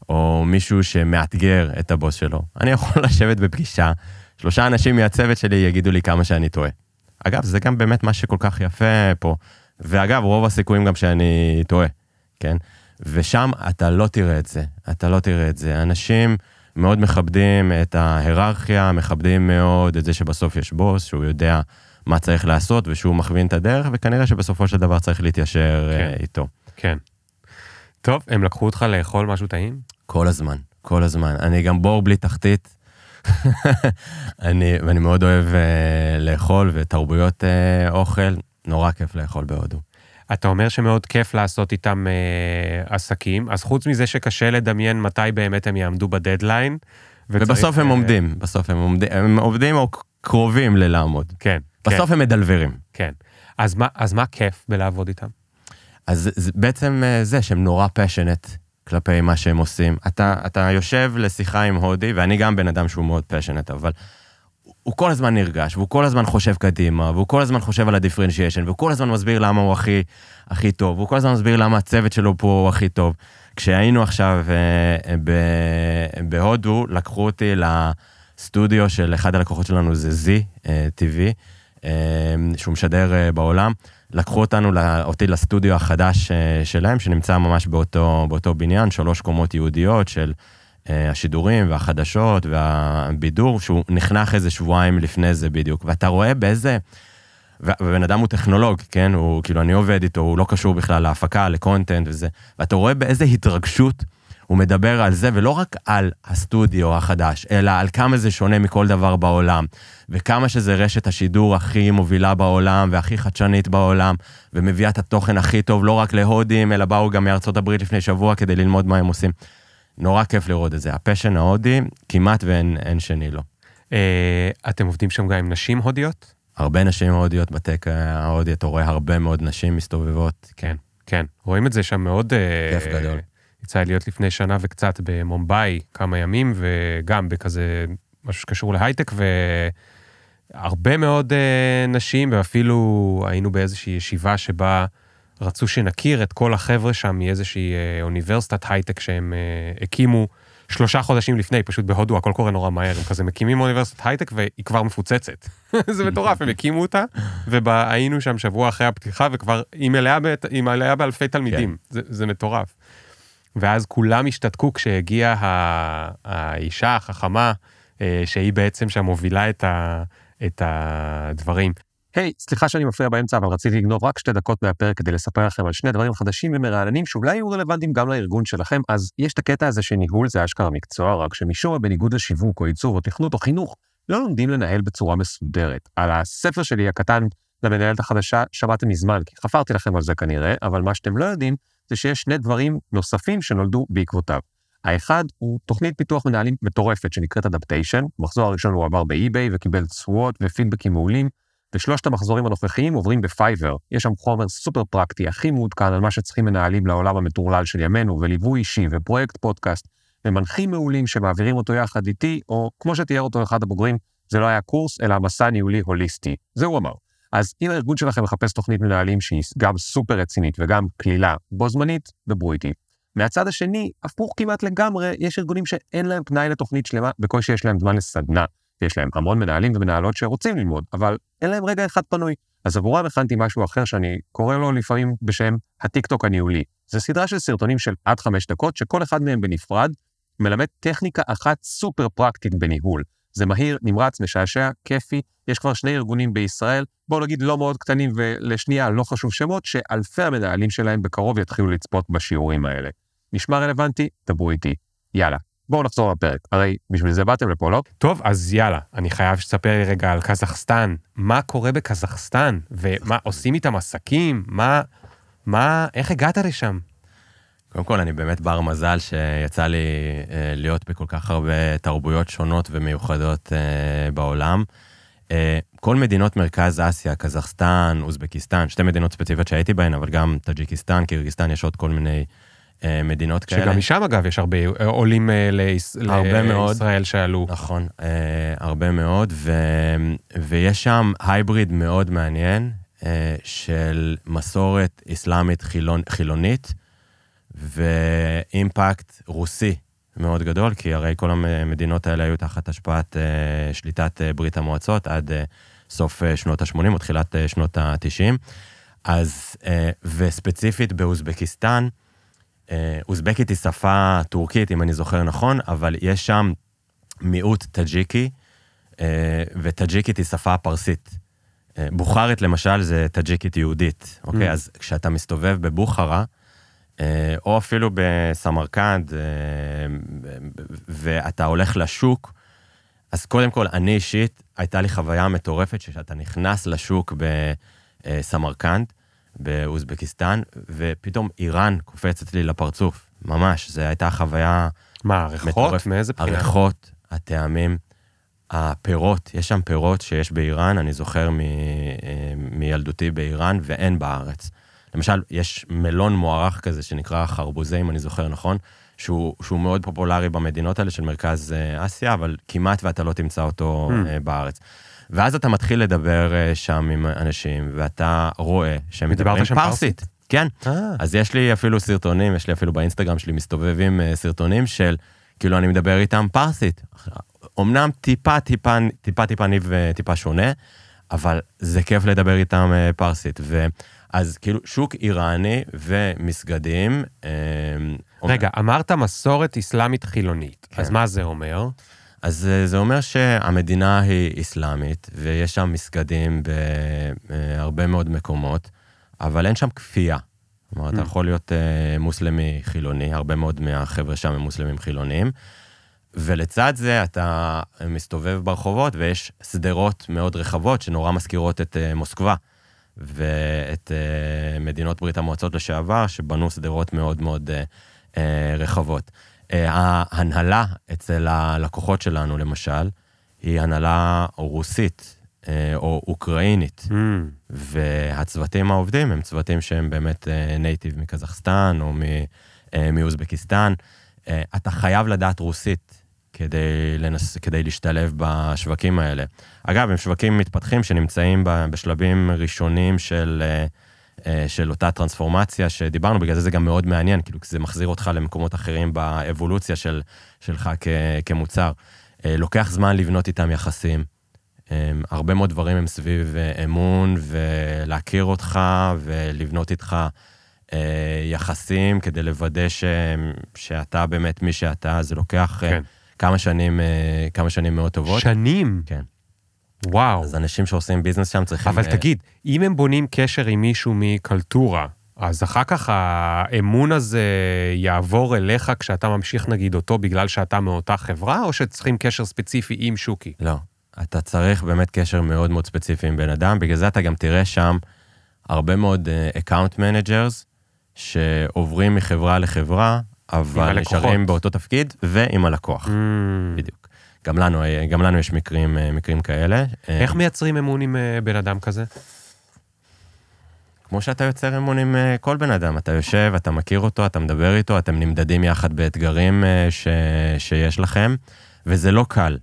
או מישהו שמאתגר את הבוס שלו. אני יכול לשבת בפגישה שלושה אנשים מהצוות שלי יגידו לי כמה שאני טועה. אגב, זה גם באמת מה שכל כך יפה פה. ואגב, רוב הסיכויים גם שאני טועה, כן? ושם אתה לא תראה את זה, אתה לא תראה את זה. אנשים מאוד מכבדים את ההיררכיה, מכבדים מאוד את זה שבסוף יש בוס, שהוא יודע מה צריך לעשות ושהוא מכווין את הדרך, וכנראה שבסופו של דבר צריך להתיישר כן, uh, איתו. כן. טוב, הם לקחו אותך לאכול משהו טעים? כל הזמן, כל הזמן. אני גם בור בלי תחתית. אני, ואני מאוד אוהב uh, לאכול ותרבויות uh, אוכל, נורא כיף לאכול בהודו. אתה אומר שמאוד כיף לעשות איתם uh, עסקים, אז חוץ מזה שקשה לדמיין מתי באמת הם יעמדו בדדליין. וצריך, ובסוף הם uh, עומדים, בסוף הם עומדים, הם עובדים או קרובים ללעמוד. כן. בסוף כן. הם מדלברים. כן. אז מה, אז מה כיף בלעבוד איתם? אז זה בעצם זה שהם נורא פשנט כלפי מה שהם עושים. אתה, אתה יושב לשיחה עם הודי, ואני גם בן אדם שהוא מאוד פשנט, אבל הוא כל הזמן נרגש, והוא כל הזמן חושב קדימה, והוא כל הזמן חושב על הדיפרנציאשן, והוא כל הזמן מסביר למה הוא הכי, הכי טוב, והוא כל הזמן מסביר למה הצוות שלו פה הוא הכי טוב. כשהיינו עכשיו אה, ב, בהודו, לקחו אותי לסטודיו של אחד הלקוחות שלנו, זה זי, אה, TV, אה, שהוא משדר אה, בעולם. לקחו אותנו, אותי לסטודיו החדש אה, שלהם, שנמצא ממש באותו, באותו בניין, שלוש קומות יהודיות של אה, השידורים והחדשות והבידור, שהוא נחנך איזה שבועיים לפני זה בדיוק. ואתה רואה באיזה... ובן אדם הוא טכנולוג, כן? הוא, כאילו, אני עובד איתו, הוא לא קשור בכלל להפקה, לקונטנט וזה. ואתה רואה באיזה התרגשות הוא מדבר על זה, ולא רק על הסטודיו החדש, אלא על כמה זה שונה מכל דבר בעולם, וכמה שזה רשת השידור הכי מובילה בעולם, והכי חדשנית בעולם, ומביאה את התוכן הכי טוב, לא רק להודים, אלא באו גם מארצות הברית לפני שבוע כדי ללמוד מה הם עושים. נורא כיף לראות את זה. הפשן ההודי, כמעט ואין שני לו. אה, אתם עובדים שם גם עם נשים הודיות? הרבה נשים הודיות בטק ההודי, אתה רואה הרבה מאוד נשים מסתובבות. כן, כן. רואים את זה שם מאוד... אה, כיף גדול. יצא לי להיות לפני שנה וקצת במומבאי כמה ימים, וגם בכזה משהו שקשור להייטק, והרבה מאוד uh, נשים, ואפילו היינו באיזושהי ישיבה שבה רצו שנכיר את כל החבר'ה שם מאיזושהי uh, אוניברסיטת הייטק שהם uh, הקימו שלושה חודשים לפני, פשוט בהודו הכל קורה נורא מהר, הם כזה מקימים אוניברסיטת הייטק והיא כבר מפוצצת. זה מטורף, הם הקימו אותה, והיינו שם שבוע אחרי הפתיחה וכבר היא מלאה, היא מלאה באלפי תלמידים, כן. זה, זה מטורף. ואז כולם השתתקו כשהגיעה האישה החכמה, אה, שהיא בעצם שם מובילה את, ה, את הדברים. היי, hey, סליחה שאני מפריע באמצע, אבל רציתי לגנוב רק שתי דקות מהפרק כדי לספר לכם על שני דברים חדשים ומרעננים שאולי יהיו רלוונטיים גם לארגון שלכם, אז יש את הקטע הזה שניהול זה אשכרה מקצוע, רק שמשום מה בניגוד לשיווק או ייצור או תכנות או חינוך, לא לומדים לנהל בצורה מסודרת. על הספר שלי הקטן למנהלת החדשה שמעתם מזמן, כי חפרתי לכם על זה כנראה, אבל מה שאתם לא יודעים זה שיש שני דברים נוספים שנולדו בעקבותיו. האחד הוא תוכנית פיתוח מנהלים מטורפת שנקראת Adaptation, במחזור הראשון הוא עבר ב-eBay וקיבל תשואות ופידבקים מעולים, ושלושת המחזורים הנוכחיים עוברים ב-Fiverr. יש שם חומר סופר פרקטי, הכי מעודכן על מה שצריכים מנהלים לעולם המטורלל של ימינו, וליווי אישי, ופרויקט פודקאסט, ומנחים מעולים שמעבירים אותו יחד איתי, או כמו שתיאר אותו אחד הבוגרים, זה לא היה קורס, אלא מסע ניהולי הוליסטי. זה הוא אמר. אז אם הארגון שלכם מחפש תוכנית מנהלים שהיא גם סופר רצינית וגם קלילה, בו זמנית, דברו איתי. מהצד השני, הפוך כמעט לגמרי, יש ארגונים שאין להם פנאי לתוכנית שלמה, בקושי יש להם זמן לסדנה. יש להם המון מנהלים ומנהלות שרוצים ללמוד, אבל אין להם רגע אחד פנוי. אז עבורם הכנתי משהו אחר שאני קורא לו לפעמים בשם הטיקטוק הניהולי. זו סדרה של סרטונים של עד חמש דקות, שכל אחד מהם בנפרד מלמד טכניקה אחת סופר פרקטית בניהול. זה מהיר, נמרץ, משעשע, כיפי, יש כבר שני ארגונים בישראל, בואו נגיד לא מאוד קטנים ולשנייה לא חשוב שמות, שאלפי המנהלים שלהם בקרוב יתחילו לצפות בשיעורים האלה. נשמע רלוונטי? דברו איתי. יאללה, בואו נחזור לפרק, הרי בשביל זה באתם לפה, לא? טוב, אז יאללה, אני חייב שתספר לי רגע על קזחסטן. מה קורה בקזחסטן? ומה, עושים איתם עסקים? מה, מה, איך הגעת לשם? קודם כל, אני באמת בר מזל שיצא לי אה, להיות בכל כך הרבה תרבויות שונות ומיוחדות אה, בעולם. אה, כל מדינות מרכז אסיה, קזחסטן, אוזבקיסטן, שתי מדינות ספציפיות שהייתי בהן, אבל גם טאג'יקיסטן, קירגיסטן, יש עוד כל מיני מדינות כאלה. שגם משם, אגב, יש הרבה עולים ליש... הרבה מאוד. לישראל שעלו. נכון, הרבה מאוד, ו... ויש שם hybrid מאוד מעניין של מסורת אסלאמית חילונ... חילונית. ואימפקט רוסי מאוד גדול, כי הרי כל המדינות האלה היו תחת השפעת uh, שליטת uh, ברית המועצות עד uh, סוף uh, שנות ה-80 או תחילת uh, שנות ה-90. אז, uh, וספציפית באוזבקיסטן, uh, אוזבקית היא שפה טורקית, אם אני זוכר נכון, אבל יש שם מיעוט טאג'יקי, uh, וטאג'יקית היא שפה פרסית. Uh, בוכרית למשל זה טאג'יקית יהודית, אוקיי? Mm. אז כשאתה מסתובב בבוכרה, אה, או אפילו בסמרקנד, אה, ואתה הולך לשוק, אז קודם כל, אני אישית, הייתה לי חוויה מטורפת שאתה נכנס לשוק בסמרקנד, באוזבקיסטן, ופתאום איראן קופצת לי לפרצוף, ממש, זו הייתה חוויה מה, הריחות? מאיזה בחינה? הריחות, הטעמים, הפירות, יש שם פירות שיש באיראן, אני זוכר מ, אה, מילדותי באיראן, ואין בארץ. למשל, יש מלון מוערך כזה שנקרא חרבוזה, אם אני זוכר נכון, שהוא, שהוא מאוד פופולרי במדינות האלה של מרכז אה, אסיה, אבל כמעט ואתה לא תמצא אותו mm. בארץ. ואז אתה מתחיל לדבר אה, שם עם אנשים, ואתה רואה שהם מדברים פרסית. פרסית. כן. אה. אז יש לי אפילו סרטונים, יש לי אפילו באינסטגרם שלי מסתובבים סרטונים של, כאילו אני מדבר איתם פרסית. אמנם טיפה, טיפה, טיפה, טיפה ניב טיפה שונה, אבל זה כיף לדבר איתם פרסית. ו... אז כאילו שוק איראני ומסגדים. אה, רגע. אמרת מסורת אסלאמית חילונית, כן. אז מה זה אומר? אז אה, זה אומר שהמדינה היא אסלאמית, ויש שם מסגדים בהרבה מאוד מקומות, אבל אין שם כפייה. כלומר, אתה mm. יכול להיות אה, מוסלמי חילוני, הרבה מאוד מהחבר'ה שם הם מוסלמים חילוניים, ולצד זה אתה מסתובב ברחובות ויש שדרות מאוד רחבות שנורא מזכירות את מוסקבה. ואת uh, מדינות ברית המועצות לשעבר, שבנו שדרות מאוד מאוד uh, uh, רחבות. Uh, ההנהלה אצל הלקוחות שלנו, למשל, היא הנהלה רוסית uh, או אוקראינית, mm. והצוותים העובדים הם צוותים שהם באמת נייטיב uh, מקזחסטן או מאוזבקיסטן. Uh, אתה חייב לדעת רוסית כדי, לנס, כדי להשתלב בשווקים האלה. אגב, הם שווקים מתפתחים שנמצאים בשלבים ראשונים של, אה, אה, של אותה טרנספורמציה שדיברנו, בגלל זה זה גם מאוד מעניין, כאילו, זה מחזיר אותך למקומות אחרים באבולוציה של, שלך כ, כמוצר. אה, לוקח זמן לבנות איתם יחסים. הרבה מאוד דברים הם סביב אמון ולהכיר אותך ולבנות איתך יחסים כדי לוודא ש, שאתה באמת מי שאתה, זה לוקח כן. כמה שנים, כמה שנים מאוד טובות. שנים? כן. וואו. אז אנשים שעושים ביזנס שם צריכים... אבל אה, תגיד, אם הם בונים קשר עם מישהו מקלטורה, אז אחר כך האמון הזה יעבור אליך כשאתה ממשיך נגיד אותו בגלל שאתה מאותה חברה, או שצריכים קשר ספציפי עם שוקי? לא. אתה צריך באמת קשר מאוד מאוד ספציפי עם בן אדם, בגלל זה אתה גם תראה שם הרבה מאוד account uh, managers, שעוברים מחברה לחברה, אבל. נשארים באותו תפקיד, ועם הלקוח, Mm. בדיוק. גם לנו, אה, גם לנו יש מקרים, אה, מקרים כאלה. אה, איך מייצרים אמון עם בן אדם כזה? כמו שאתה יוצר אמון עם כל בן אדם, אתה יושב, אתה מכיר אותו, אתה מדבר איתו, אתם נמדדים יחד באתגרים ש, שיש לכם, וזה לא קל.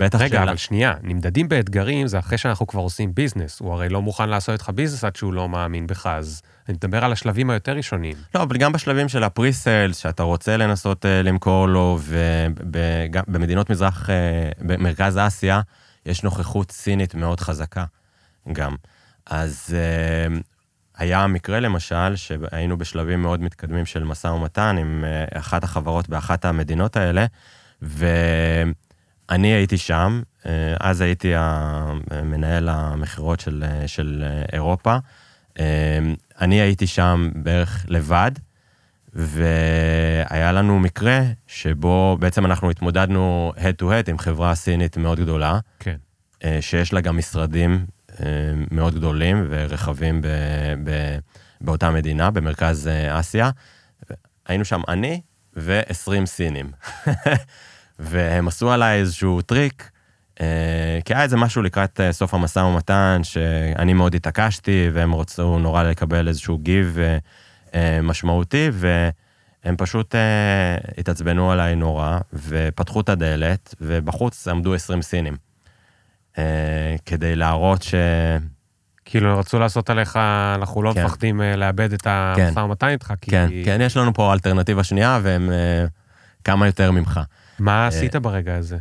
אה, בטח רגע, שאלה- אבל שנייה, נמדדים באתגרים זה אחרי שאנחנו כבר עושים business. הוא הרי לא מוכן לעשות איתך business עד שהוא לא מאמין בך, אז אני מדבר על השלבים היותר ראשונים. לא, אבל גם בשלבים של ה pre-sales, שאתה רוצה לנסות uh, למכור לו, ובמדינות מזרח, uh, במרכז אסיה, יש נוכחות סינית מאוד חזקה גם. אז uh, היה מקרה למשל, שהיינו בשלבים מאוד מתקדמים של משא ומתן עם אחת החברות באחת המדינות האלה, ואני הייתי שם, uh, אז הייתי המנהל המכירות של, uh, של uh, אירופה. אני הייתי שם בערך לבד, והיה לנו מקרה שבו בעצם אנחנו התמודדנו head to head עם חברה סינית מאוד גדולה, כן. אה, שיש לה גם משרדים אה, מאוד גדולים ורחבים ב, ב, באותה מדינה, במרכז אה, אסיה. היינו שם אני ו-20 סינים. והם עשו עליי איזשהו טריק, אה, כי היה איזה משהו לקראת אה, סוף המשא ומתן, שאני מאוד התעקשתי, והם רצו נורא לקבל איזשהו גיב אה, אה, משמעותי, והם פשוט אה, התעצבנו עליי נורא, ופתחו את הדלת, ובחוץ עמדו 20 סינים. אה, כדי להראות ש... כאילו, רצו לעשות עליך, אנחנו לא כן. מפחדים אה, לאבד את המשא ומתן איתך, כי... כן, כן, יש לנו פה אלטרנטיבה שנייה, והם אה, כמה יותר ממך. מה עשית ברגע הזה?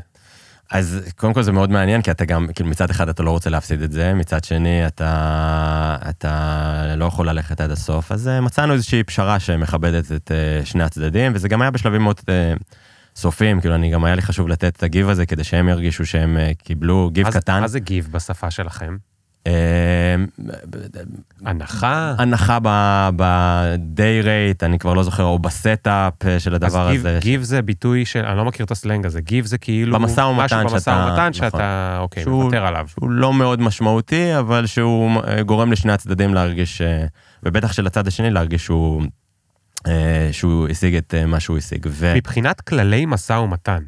אז קודם כל זה מאוד מעניין, כי אתה גם, כאילו מצד אחד אתה לא רוצה להפסיד את זה, מצד שני אתה, אתה לא יכול ללכת עד הסוף, אז אה, מצאנו איזושהי פשרה שמכבדת את אה, שני הצדדים, וזה גם היה בשלבים מאוד אה, סופיים, כאילו אני גם היה לי חשוב לתת את ה give הזה, כדי שהם ירגישו שהם קיבלו give מה- קטן. מה זה give בשפה שלכם? אה, הנחה? הנחה ב-day rate, אני כבר לא זוכר, או ב setup אה, של הדבר אז give- הזה. give זה ביטוי של, אני לא מכיר את הסלנג הזה, give זה כאילו... במשא ומתן משהו במשא שאתה- ומתן נכון. שאתה, אוקיי, שהוא- מוותר עליו. שהוא לא מאוד משמעותי, אבל שהוא אה, גורם לשני הצדדים להרגיש, אה, ובטח שלצד השני להרגיש שהוא, שהוא השיג את מה שהוא השיג. ו... מבחינת כללי משא ומתן,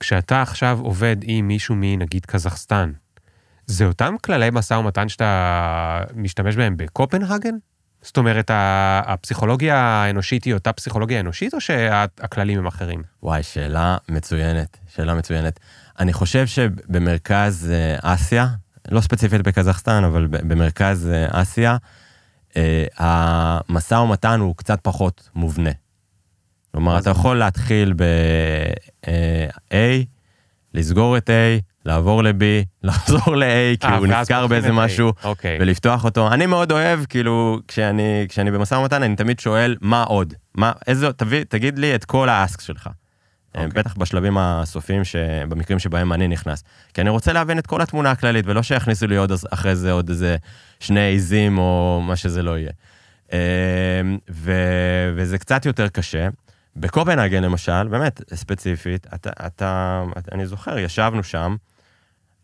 כשאתה עכשיו עובד עם מישהו מנגיד קזחסטן, זה אותם כללי משא ומתן שאתה משתמש בהם בקופנהגן? זאת אומרת, הפסיכולוגיה האנושית היא אותה פסיכולוגיה אנושית, או שהכללים הם אחרים? וואי, שאלה מצוינת, שאלה מצוינת. אני חושב שבמרכז אה, אסיה, לא ספציפית בקזחסטן, אבל במרכז אה, אסיה, אה, המשא ומתן הוא קצת פחות מובנה. כלומר, אתה? יכול להתחיל ב-A, לסגור את A, לעבור ל-B, לחזור ל-A, כי אה, הוא נזכר באיזה. משהו, אוקיי. ולפתוח אותו. אני מאוד אוהב, כאילו, כשאני, כשאני במשא ומתן, אני תמיד שואל, מה עוד? מה, איזה, תביא, תגיד לי את כל האסק שלך. אוקיי. בטח בשלבים הסופיים, במקרים שבהם אני נכנס. כי אני רוצה להבין את כל התמונה הכללית, ולא שיכניסו לי עוד אחרי זה עוד איזה שני עיזים או מה שזה לא יהיה. אה, ו, וזה קצת יותר קשה. בקופנהגן למשל, באמת, ספציפית, אתה, אתה, אני זוכר, ישבנו שם,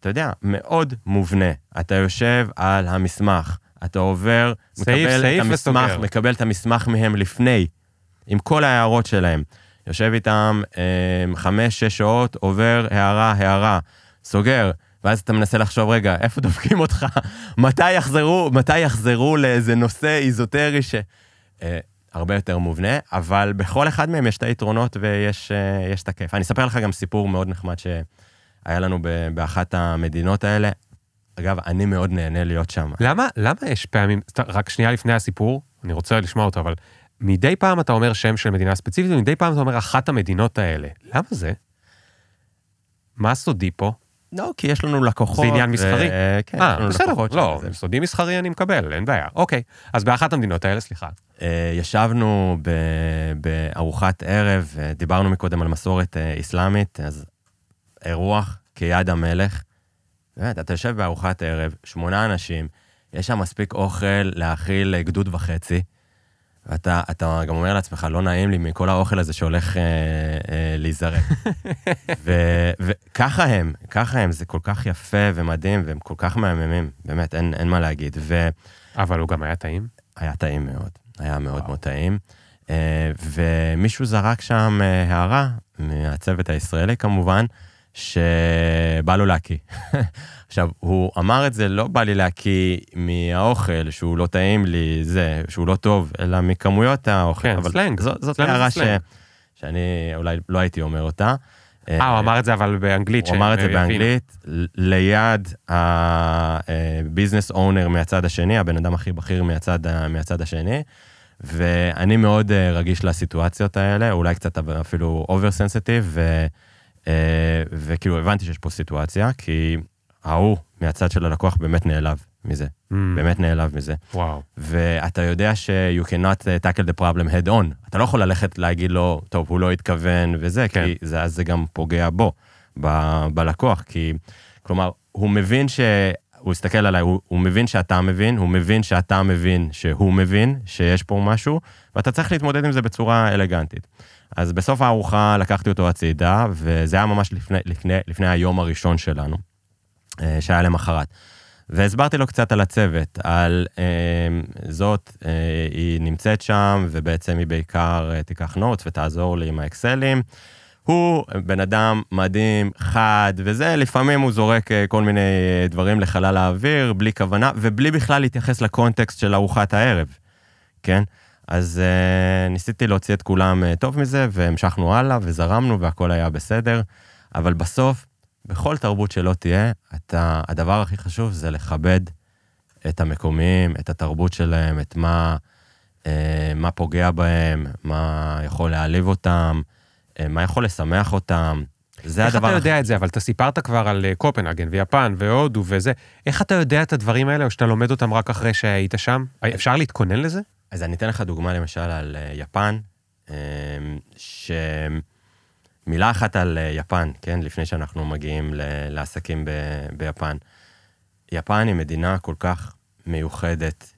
אתה יודע, מאוד מובנה. אתה יושב על המסמך, אתה עובר, סעיף, מקבל סעיף את המסמך, וסוגר. מקבל את המסמך מהם לפני, עם כל ההערות שלהם. יושב איתם אה, חמש, שש שעות, עובר הערה, הערה, סוגר, ואז אתה מנסה לחשוב, רגע, איפה דופקים אותך? מתי יחזרו, מתי יחזרו לאיזה נושא איזוטרי ש... אה, הרבה יותר מובנה, אבל בכל אחד מהם יש את היתרונות ויש אה, את הכיף. אני אספר לך גם סיפור מאוד נחמד שהיה לנו באחת המדינות האלה. אגב, אני מאוד נהנה להיות שם. למה, למה יש פעמים, רק שנייה לפני הסיפור, אני רוצה לשמוע אותו, אבל מדי פעם אתה אומר שם של מדינה ספציפית, ומדי פעם אתה אומר אחת המדינות האלה. למה זה? מה סודי פה? לא, כי יש לנו לקוחות. זה עניין מסחרי? ו- כן, אה, לנו בסדר, לקוחות לא, שזה. סודי מסחרי אני מקבל, אין בעיה. אוקיי, אז באחת המדינות האלה, סליחה. אה, ישבנו בארוחת ערב, אה, דיברנו מקודם על מסורת אה, אסלאמית, אז אירוח כיד המלך, באמת, אתה יושב בארוחת ערב, שמונה אנשים, יש שם מספיק אוכל להאכיל גדוד וחצי, ואתה אתה גם אומר לעצמך, לא נעים לי מכל האוכל הזה שהולך אה, אה, להיזרק. וככה הם, ככה הם, זה כל כך יפה ומדהים, והם כל כך מהממים, באמת, אין, אין מה להגיד. ו... אבל הוא גם היה טעים? היה טעים מאוד, היה מאוד מאוד טעים. אה, ומישהו זרק שם אה, הערה, מהצוות הישראלי כמובן, שבא לו להקיא. עכשיו, הוא אמר את זה, לא בא לי להקיא מהאוכל, שהוא לא טעים לי, זה, שהוא לא טוב, אלא מכמויות האוכל. כן, אבל סלנג. זאת, זאת סלנג הערה ש... סלנג. שאני אולי לא הייתי אומר אותה. אה, הוא אמר את זה אבל באנגלית. הוא אמר את זה יבינו. באנגלית, ליד ה business owner מהצד השני, הבן אדם הכי בכיר מהצד, מהצד השני, ואני מאוד אה, רגיש לסיטואציות האלה, אולי קצת אפילו over sensitive, וכאילו הבנתי שיש פה סיטואציה, כי ההוא מהצד של הלקוח באמת נעלב מזה, Mm, באמת נעלב מזה. וואו. ואתה יודע ש- you cannot uh, tackle the problem head on. אתה לא יכול ללכת להגיד לו, טוב, הוא לא התכוון וזה, כן. כי זה, אז זה גם פוגע בו, ב, בלקוח. כי, כלומר, הוא מבין ש... הוא הסתכל עליי, הוא, הוא מבין שאתה מבין, הוא מבין שאתה מבין שהוא מבין שיש פה משהו, ואתה צריך להתמודד עם זה בצורה אלגנטית. אז בסוף הארוחה לקחתי אותו הצידה, וזה היה ממש לפני, לפני, לפני היום הראשון שלנו, אה, שהיה למחרת. והסברתי לו קצת על הצוות, על אה, זאת, אה, היא נמצאת שם, ובעצם היא בעיקר אה, תיקח נוטס ותעזור לי עם האקסלים. הוא בן אדם מדהים, חד, וזה, לפעמים הוא זורק אה, כל מיני אה, דברים לחלל האוויר, בלי כוונה, ובלי בכלל להתייחס לקונטקסט של ארוחת הערב, כן? אז אה, ניסיתי להוציא את כולם אה, טוב מזה, והמשכנו הלאה, וזרמנו, והכל היה בסדר, אבל בסוף, בכל תרבות שלא תהיה, אתה, הדבר הכי חשוב זה לכבד את המקומיים, את התרבות שלהם, את מה, אה, מה פוגע בהם, מה יכול להעליב אותם, אה, מה יכול לשמח אותם. זה איך הדבר אתה הכי... יודע את זה? אבל אתה סיפרת כבר על קופנהגן ויפן והודו וזה. איך אתה יודע את הדברים האלה, או שאתה לומד אותם רק אחרי שהיית שם? אפשר להתכונן לזה? אז אני אתן לך דוגמה למשל על אה, יפן, אה, שמילה אחת על אה, יפן, כן? לפני שאנחנו מגיעים לעסקים ב- ביפן. יפן היא מדינה כל כך מיוחדת.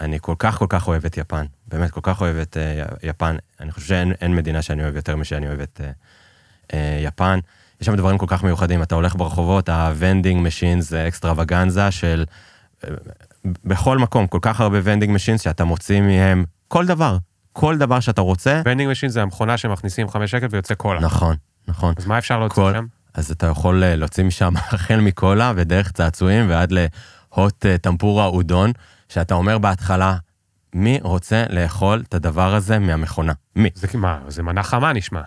אני כל כך כל כך אוהב את יפן. באמת, כל כך אוהב את אה, יפן. אני חושב שאין אין מדינה שאני אוהב יותר משאני אוהב את יפן. יש שם דברים כל כך מיוחדים. אתה הולך ברחובות, ה vending machines זה extravaganza של... בכל מקום, כל כך הרבה vending machines שאתה מוציא מהם כל דבר. כל דבר שאתה רוצה. vending machine זה המכונה שמכניסים חמש שקל ויוצא קולה. נכון, נכון. אז מה אפשר להוציא כל- שם? אז אתה יכול אה, להוציא משם החל מקולה ודרך צעצועים ועד ל hot אה, טמפורה אודון, שאתה אומר בהתחלה, מי רוצה לאכול את הדבר הזה מהמכונה? מי? זה מה, זה מנה חמה נשמע.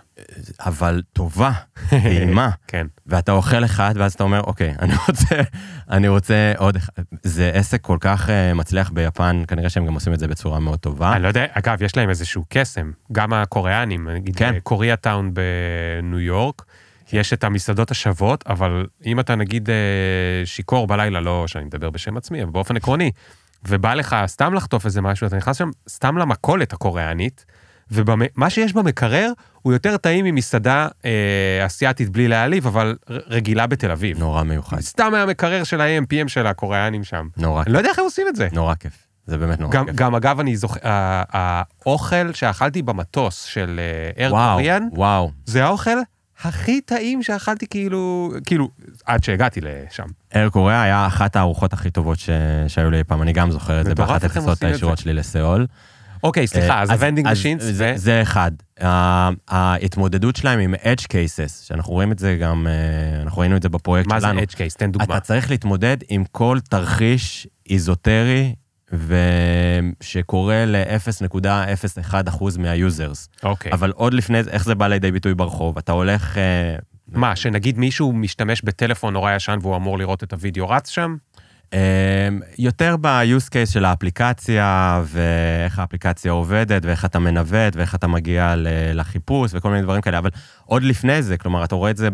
אבל טובה, טעימה. כן. ואתה אוכל אחד, ואז אתה אומר, אוקיי, אני רוצה, אני רוצה עוד אחד. זה עסק כל כך אה, מצליח ביפן, כנראה שהם גם עושים את זה בצורה מאוד טובה. אני לא יודע, אגב, יש להם איזשהו קסם. גם הקוריאנים, נגיד כן. קוריאה טאון בניו יורק, יש את המסעדות השוות, אבל אם אתה נגיד אה, שיכור בלילה, לא שאני מדבר בשם עצמי, אבל באופן עקרוני, ובא לך סתם לחטוף איזה משהו, אתה נכנס שם סתם למכולת הקוריאנית, ומה שיש במקרר הוא יותר טעים ממסעדה אה, אסיאתית בלי להעליב, אבל רגילה בתל אביב. נורא מיוחד, סתם מהמקרר של ה-AMPM של הקוריאנים שם. נורא, אני לא יודע איך הם עושים את זה. נורא כיף. זה באמת נורא גם, כיף. גם אגב, אני זוכר, האוכל שאכלתי במטוס של אייר וואו, קוריאן. זה האוכל הכי טעים שאכלתי כאילו, כאילו, עד שהגעתי לשם. אייר קוריאה היה אחת הארוחות הכי טובות ש... שהיו לי פעם, אני גם זוכר את זה באחת הטיסות את הישירות זה. שלי לסאול. אוקיי, סליחה, אז ה vending machines, זה, זה אחד. ההתמודדות שלהם עם edge cases, שאנחנו רואים את זה גם, אה, אנחנו ראינו את זה בפרויקט מה זה שלנו. edge case? תן דוגמה. אתה צריך להתמודד עם כל תרחיש איזוטרי, ושקורה ל-0.01% מהיוזרס. אוקיי. אבל עוד לפני זה, איך זה בא לידי ביטוי ברחוב? אתה הולך... אה, מה, שנגיד מישהו משתמש בטלפון נורא ישן והוא אמור לראות את הוידאו רץ שם? אה, יותר ב-use case של האפליקציה, ואיך האפליקציה עובדת, ואיך אתה מנווט, ואיך אתה מגיע לחיפוש, וכל מיני דברים כאלה, אבל עוד לפני זה, כלומר, אתה רואה את זה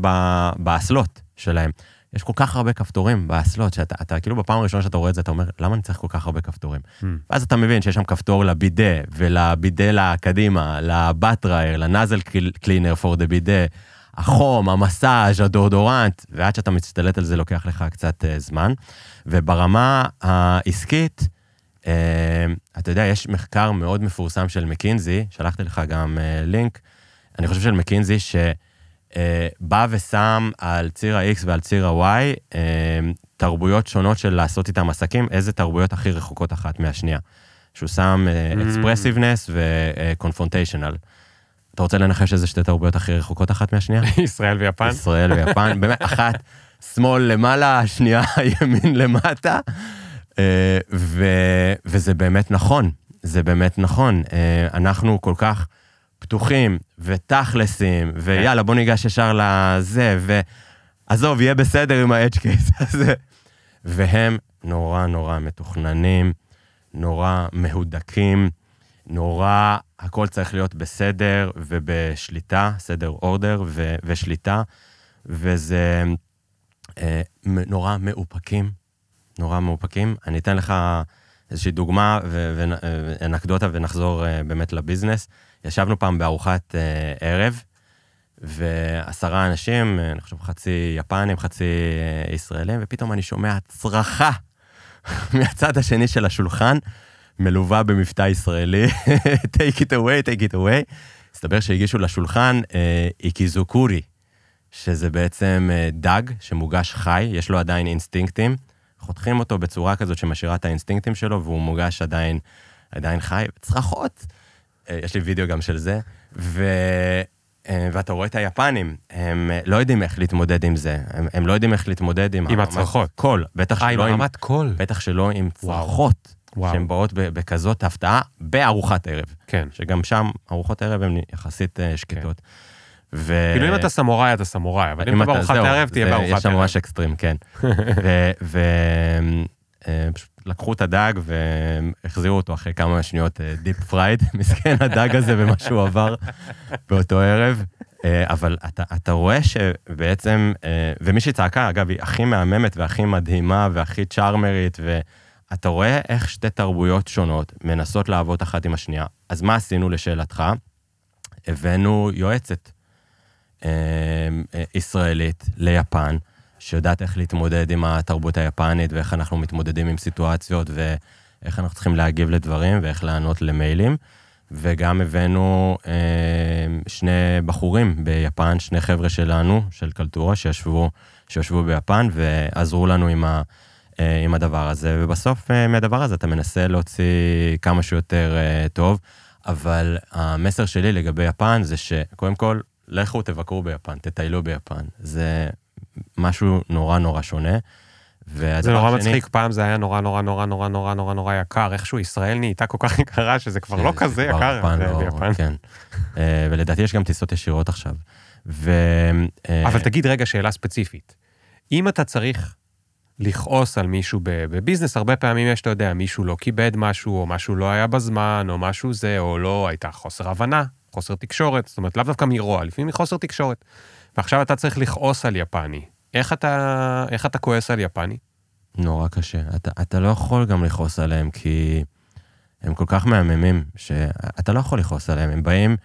באסלות שלהם. יש כל כך הרבה כפתורים באסלות, שאתה אתה, כאילו בפעם הראשונה שאתה רואה את זה, אתה אומר, למה אני צריך כל כך הרבה כפתורים? Hmm. ואז אתה מבין שיש שם כפתור לבידה, ולבידה לקדימה, לבטרייר, לנאזל קלינר פור דה בידה. החום, המסאז', הדורדורנט, ועד שאתה מצטלט על זה לוקח לך קצת uh, זמן. וברמה העסקית, uh, אתה יודע, יש מחקר מאוד מפורסם של מקינזי, שלחתי לך גם uh, לינק, אני חושב של מקינזי, שבא uh, ושם על ציר ה-X ועל ציר ה-Y uh, תרבויות שונות של לעשות איתם עסקים, איזה תרבויות הכי רחוקות אחת מהשנייה. שהוא שם אקספרסיבנס וקונפרונטיישנל. אתה רוצה לנחש איזה שתי תרבויות הכי רחוקות אחת מהשנייה? ישראל ויפן? ישראל ויפן, באמת, אחת שמאל למעלה, השנייה ימין למטה. אה, ו- וזה באמת נכון, זה באמת נכון. אה, אנחנו כל כך פתוחים ותכלסים, ויאללה, בוא ניגש ישר לזה, ועזוב, יהיה בסדר עם ה-edge case הזה. והם נורא נורא מתוכננים, נורא מהודקים, נורא, הכל צריך להיות בסדר ובשליטה, סדר אורדר ו- ושליטה, וזה אה, נורא מאופקים, נורא מאופקים. אני אתן לך איזושהי דוגמה ואנקדוטה ונחזור אה, באמת לביזנס. ישבנו פעם בארוחת אה, ערב, ועשרה אנשים, אני חושב חצי יפנים, חצי אה, ישראלים, ופתאום אני שומע צרחה מהצד השני של השולחן, מלווה במבטא ישראלי, take it away, take it away. הסתבר שהגישו לשולחן אה, איקיזוקורי, שזה בעצם אה, דג שמוגש חי, יש לו עדיין אינסטינקטים, חותכים אותו בצורה כזאת שמשאירה את האינסטינקטים שלו, והוא מוגש עדיין, עדיין חי, צרחות. אה, יש לי וידאו גם של זה, ו... אה, ואתה רואה את היפנים, הם אה, לא יודעים איך להתמודד עם זה, הם, הם לא יודעים איך להתמודד עם... עם הצרחות. קול, בטח אה, עם שלא עם... הרמת קול. בטח שלא עם צרחות. שהן באות בכזאת הפתעה בארוחת ערב, כן. שגם שם ארוחות ערב הן יחסית שקטות. ו... כאילו אם אתה סמוראי, אתה סמוראי, אבל אם אתה בארוחת ערב, תהיה בארוחת יש שם ערב. ממש אקסטרים, כן. ופשוט לקחו את הדג והחזירו אותו אחרי כמה שניות deep fried, מסכן הדג הזה ומה שהוא עבר באותו ערב. אה, אבל אתה, אתה רואה שבעצם, אה, ומי שצעקה, אגב, היא הכי מהממת והכי מדהימה והכי צ'ארמרית, ואתה רואה איך שתי תרבויות שונות מנסות לעבוד אחת עם השנייה. אז מה עשינו לשאלתך? הבאנו יועצת אה, אה, ישראלית ליפן, שיודעת איך להתמודד עם התרבות היפנית ואיך אנחנו מתמודדים עם סיטואציות ואיך אנחנו צריכים להגיב לדברים ואיך לענות למיילים. וגם הבאנו אה, שני בחורים ביפן, שני חבר'ה שלנו, של קלטורה, שישבו, שישבו ביפן ועזרו לנו עם, ה, אה, עם הדבר הזה. ובסוף אה, מהדבר הזה אתה מנסה להוציא כמה שיותר אה, טוב, אבל המסר שלי לגבי יפן זה שקודם כל, לכו תבקרו ביפן, תטיילו ביפן. זה משהו נורא נורא שונה. זה נורא השני- מצחיק, פעם זה היה נורא נורא נורא נורא נורא נורא נורא יקר, איכשהו ישראל נהייתה כל כך יקרה שזה כבר לא זה כזה יקר יפן ב- לא- ביפן. כן. אה, ולדעתי יש גם טיסות ישירות עכשיו. ו... אה, אבל תגיד רגע שאלה ספציפית. אם אתה צריך לכעוס על מישהו בביזנס, הרבה פעמים יש, אתה יודע, מישהו לא כיבד משהו, או משהו לא היה בזמן, או משהו זה, או לא הייתה חוסר הבנה, חוסר תקשורת, זאת אומרת, לאו דווקא מרוע, לפעמים מחוסר תקשורת. ועכשיו אתה צריך לכעוס על יפני. איך אתה, איך אתה כועס על יפני? נורא קשה. אתה, אתה לא יכול גם לכעוס עליהם, כי הם כל כך מהממים, שאתה לא יכול לכעוס עליהם. הם באים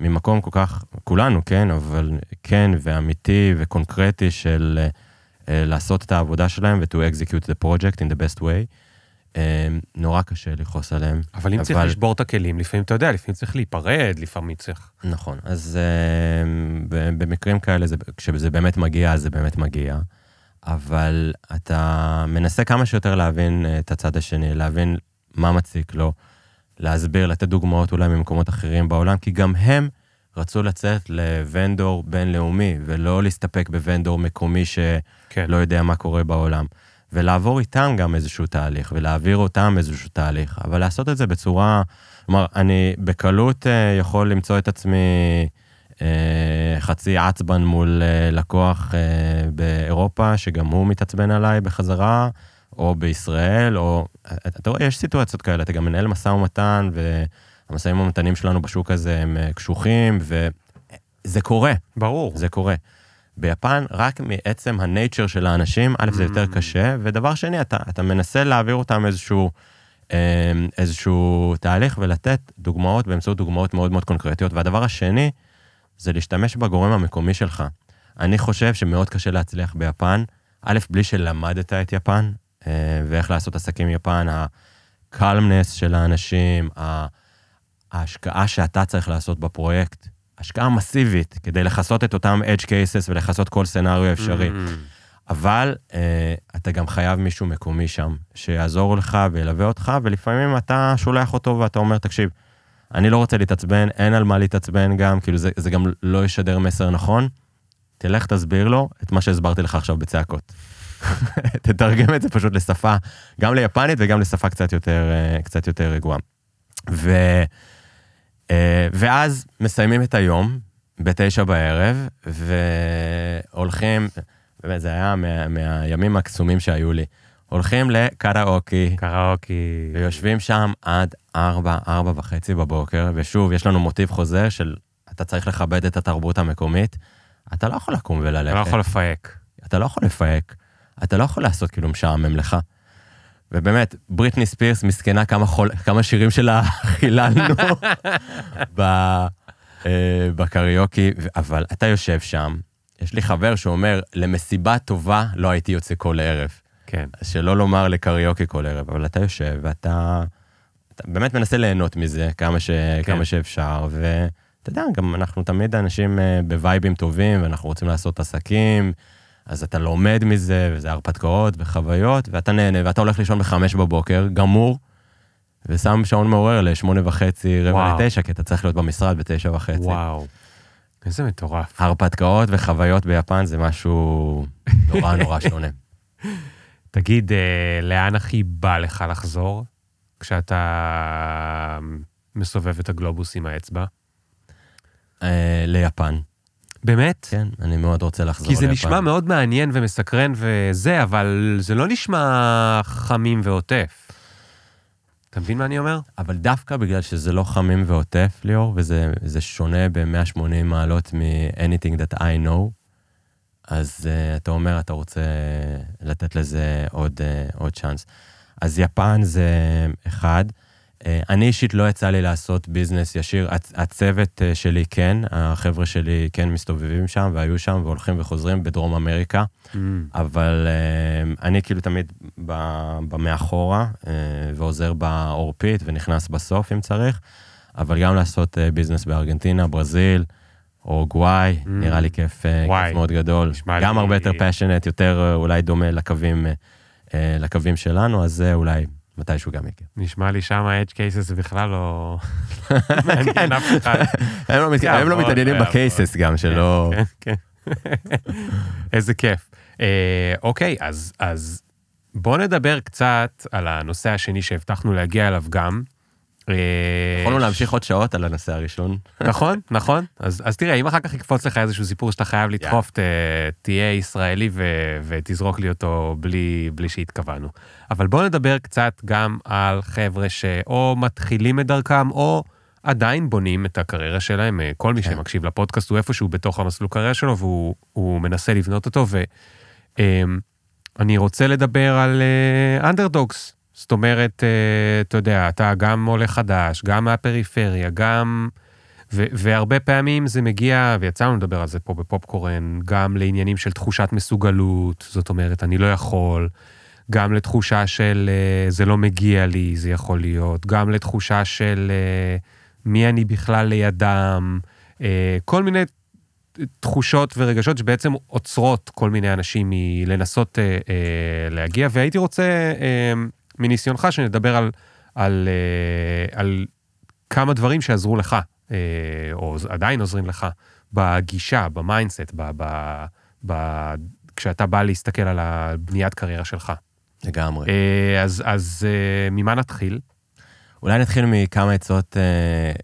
ממקום כל כך, כולנו, כן, אבל כן ואמיתי וקונקרטי של uh, לעשות את העבודה שלהם ו- to execute the project in the best way. Um, נורא קשה לכעוס עליהם. אבל אם צריך אבל- לשבור את הכלים, לפעמים, אתה יודע, לפעמים צריך להיפרד, לפעמים צריך... נכון, אז ב- במקרים כאלה, זה, כשזה באמת מגיע, אז זה באמת מגיע. אבל אתה מנסה כמה שיותר להבין אה, את הצד השני, להבין מה מציק לו, להסביר, לתת דוגמאות אולי ממקומות אחרים בעולם, כי גם הם רצו לצאת לוונדור בינלאומי, ולא להסתפק בוונדור מקומי שלא כן. יודע מה קורה בעולם. ולעבור איתם גם איזשהו תהליך, ולהעביר אותם איזשהו תהליך, אבל לעשות את זה בצורה... כלומר, אני בקלות אה, יכול למצוא את עצמי אה, חצי עצבן מול אה, לקוח אה, באירופה, שגם הוא מתעצבן עליי בחזרה, או בישראל, או... אתה רואה, יש סיטואציות כאלה, אתה גם מנהל משא ומתן, והמשאים ומתנים שלנו בשוק הזה הם אה, קשוחים, וזה קורה. ברור. זה קורה. ביפן, רק מעצם הנייצ'ר של האנשים, א', זה יותר קשה, ודבר שני, אתה, אתה מנסה להעביר אותם איזשהו, אה, איזשהו תהליך ולתת דוגמאות באמצעות דוגמאות מאוד מאוד קונקרטיות. והדבר השני, זה להשתמש בגורם המקומי שלך. אני חושב שמאוד קשה להצליח ביפן, א', בלי שלמדת את יפן, אה, ואיך לעשות עסקים יפן, הקלמנס של האנשים, ההשקעה שאתה צריך לעשות בפרויקט, השקעה מסיבית כדי לכסות את אותם edge cases ולכסות כל סצנריו אפשרי. Mm. אבל אה, אתה גם חייב מישהו מקומי שם, שיעזור לך וילווה אותך, ולפעמים אתה שולח אותו ואתה אומר, תקשיב, אני לא רוצה להתעצבן, אין על מה להתעצבן גם, כאילו זה, זה גם לא ישדר מסר נכון. תלך תסביר לו את מה שהסברתי לך עכשיו בצעקות. תתרגם את זה פשוט לשפה, גם ליפנית וגם לשפה קצת יותר, אה, קצת יותר רגועה. ו, ואז מסיימים את היום בתשע בערב, והולכים, באמת, זה היה מה, מהימים הקסומים שהיו לי. הולכים לקראוקי, קראוקי. ויושבים שם עד ארבע, ארבע וחצי בבוקר, ושוב, יש לנו מוטיב חוזר של אתה צריך לכבד את התרבות המקומית. אתה לא יכול לקום וללכת. אתה לא יכול לפייק. אתה לא יכול לפייק. אתה לא יכול לעשות כאילו משעמם לך. ובאמת, בריטני ספירס, מסכנה כמה, חול, כמה שירים שלה חיללנו ב, אה, בקריוקי, אבל אתה יושב שם, יש לי חבר שאומר, למסיבה טובה לא הייתי יוצא כל ערב. כן. שלא לומר לקריוקי כל ערב, אבל אתה יושב ואתה אתה באמת מנסה ליהנות מזה כמה, ש, כן. כמה שאפשר, ואתה יודע, גם אנחנו תמיד אנשים אה, בווייבים טובים, ואנחנו רוצים לעשות עסקים, אז אתה לומד מזה, וזה הרפתקאות וחוויות, ואתה נהנה, ואתה הולך לישון בחמש בבוקר, גמור, ושם שעון מעורר לשמונה וחצי, רבע. לתשע, כי אתה צריך להיות במשרד בתשע וחצי. וואו. איזה מטורף. הרפתקאות וחוויות ביפן זה משהו נורא נורא שונה. תגיד, אה, לאן הכי בא לך לחזור כשאתה מסובב את הגלובוס עם האצבע? אה, ליפן. באמת? כן, אני מאוד רוצה לחזור כי זה ליפן. נשמע מאוד מעניין ומסקרן וזה, אבל זה לא נשמע חמים ועוטף. אתה מבין מה אני אומר? אבל דווקא בגלל שזה לא חמים ועוטף, ליאור, וזה זה שונה ב-180 מעלות מ-anything that I know, אז uh, אתה אומר, אתה רוצה לתת לזה עוד, uh, עוד צ'אנס. אז יפן זה אחד. Uh, אני אישית לא יצא לי לעשות ביזנס ישיר, הצ- הצוות uh, שלי כן, החבר'ה שלי כן מסתובבים שם והיו שם והולכים וחוזרים בדרום אמריקה. אבל uh, אני כאילו תמיד במאחורה ועוזר בעורפית ונכנס בסוף אם צריך, אבל גם לעשות ביזנס בארגנטינה, ברזיל, אורוגוואי, Mm. נראה לי כיף, וואי, כיף מאוד גדול. גם לי- הרבה יותר פשנט, יותר אולי דומה לקווים, לקווים שלנו, אז זה אולי מתישהו גם יקרה. נשמע לי שם ה-edge cases זה בכלל לא... מעניין אף אחד. הם לא מת- הם לא מתעניינים יעבוד. בקייסס גם, שלא... כן, כן. איזה כיף. אה, אוקיי, אז, אז בואו נדבר קצת על הנושא השני שהבטחנו להגיע אליו גם. אה, יכולנו להמשיך עוד שעות על הנושא הראשון. נכון, נכון. אז, אז תראה, אם אחר כך יקפוץ לך איזשהו סיפור שאתה חייב לדחוף, ת, תהיה ישראלי ו, ותזרוק לי אותו בלי, בלי שהתכוונו. אבל בואו נדבר קצת גם על חבר'ה שאו מתחילים את דרכם, או עדיין בונים את הקריירה שלהם. אה, כל מי כן. שמקשיב לפודקאסט הוא איפשהו בתוך המסלול קריירה שלו, והוא הוא מנסה לבנות אותו. ואני רוצה לדבר על אנדרדוגס. זאת אומרת, אה, אתה יודע, אתה גם עולה חדש, גם מהפריפריה, גם... ו- והרבה פעמים זה מגיע, ויצא לנו לדבר על זה פה בפופקורן, גם לעניינים של תחושת מסוגלות, זאת אומרת, אני לא יכול, גם לתחושה של אה, זה לא מגיע לי, זה יכול להיות, גם לתחושה של אה, מי אני בכלל לידם, כל מיני תחושות ורגשות שבעצם עוצרות כל מיני אנשים מלנסות להגיע, והייתי רוצה, מניסיונך, שנדבר על, על, אה, על כמה דברים שעזרו לך, אה, או עדיין עוזרים לך, בגישה, ב mindset, ב, ב, ב, כשאתה בא להסתכל על הבניית קריירה שלך. לגמרי. אה, אז, אז ממה נתחיל? אולי נתחיל מכמה עצות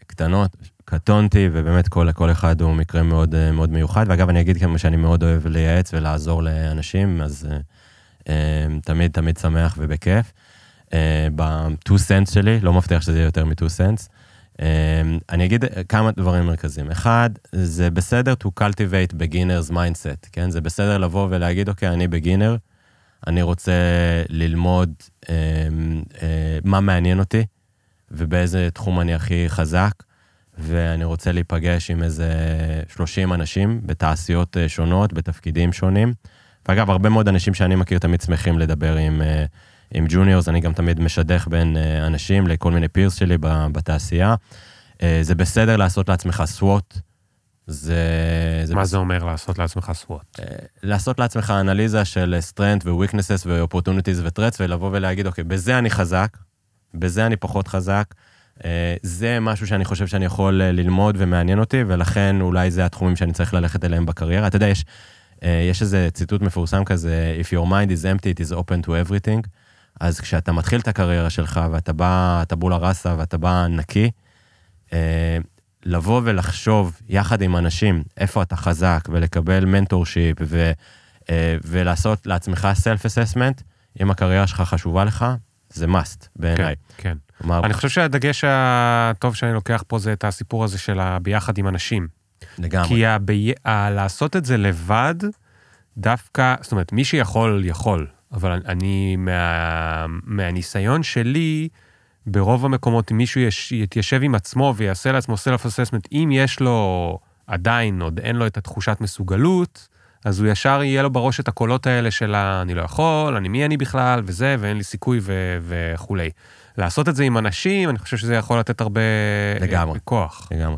קטנות. קטונתי, ובאמת כל, כל אחד הוא מקרה מאוד, מאוד מיוחד. ואגב, אני אגיד כמה שאני מאוד אוהב לייעץ ולעזור לאנשים, אז תמיד תמיד שמח ובכיף. אה, ב-2 cents שלי, לא מבטיח שזה יהיה יותר מ-2 cents. אה, אני אגיד כמה דברים מרכזיים. אחד, זה בסדר to cultivate beginner's mindset, כן? זה בסדר לבוא ולהגיד, אוקיי, אני בגינר, אני רוצה ללמוד אה, מה מעניין אותי ובאיזה תחום אני הכי חזק, ואני רוצה להיפגש עם איזה 30 אנשים בתעשיות שונות, בתפקידים שונים. ואגב, הרבה מאוד אנשים שאני מכיר תמיד שמחים לדבר עם, אה, עם ג'וניורס, אני גם תמיד משדך בין אה, אנשים לכל מיני פירס שלי בתעשייה. זה בסדר לעשות לעצמך סוואט. זה... זה מה בס... זה אומר לעשות לעצמך סוואט? לעשות לעצמך אנליזה של strength ו-weaknesses ו-opportunities ו-threats, ולבוא ולהגיד, אוקיי, בזה אני חזק, בזה אני פחות חזק. אה, זה משהו שאני חושב שאני יכול אה, ללמוד ומעניין אותי, ולכן אולי זה התחומים שאני צריך ללכת אליהם בקריירה. אתה יודע, יש, אה, יש איזה ציטוט מפורסם כזה, If your mind is empty, it is open to everything. אז כשאתה מתחיל את הקריירה שלך, ואתה בא, אתה טאבולה ראסה, ואתה בא נקי, לבוא ולחשוב יחד עם אנשים איפה אתה חזק, ולקבל mentorship, ו, ולעשות לעצמך self assessment, אם הקריירה שלך חשובה לך, זה must בעיניי. כן, כן. כלומר... אני חושב שהדגש הטוב שאני לוקח פה זה את הסיפור הזה של הביחד עם אנשים. לגמרי. כי הבי... לעשות את זה לבד, דווקא, זאת אומרת, מי שיכול, יכול. אבל אני, מה... מהניסיון שלי, ברוב המקומות, אם מישהו יש... יתיישב עם עצמו ויעשה לעצמו סלף אססמנט, אם יש לו עדיין, עוד אין לו את התחושת מסוגלות, אז הוא ישר יהיה לו בראש את הקולות האלה של אני לא יכול, אני מי אני בכלל, וזה, ואין לי סיכוי ו- וכולי. לעשות את זה עם אנשים, אני חושב שזה יכול לתת הרבה לגמרי, כוח. לגמרי.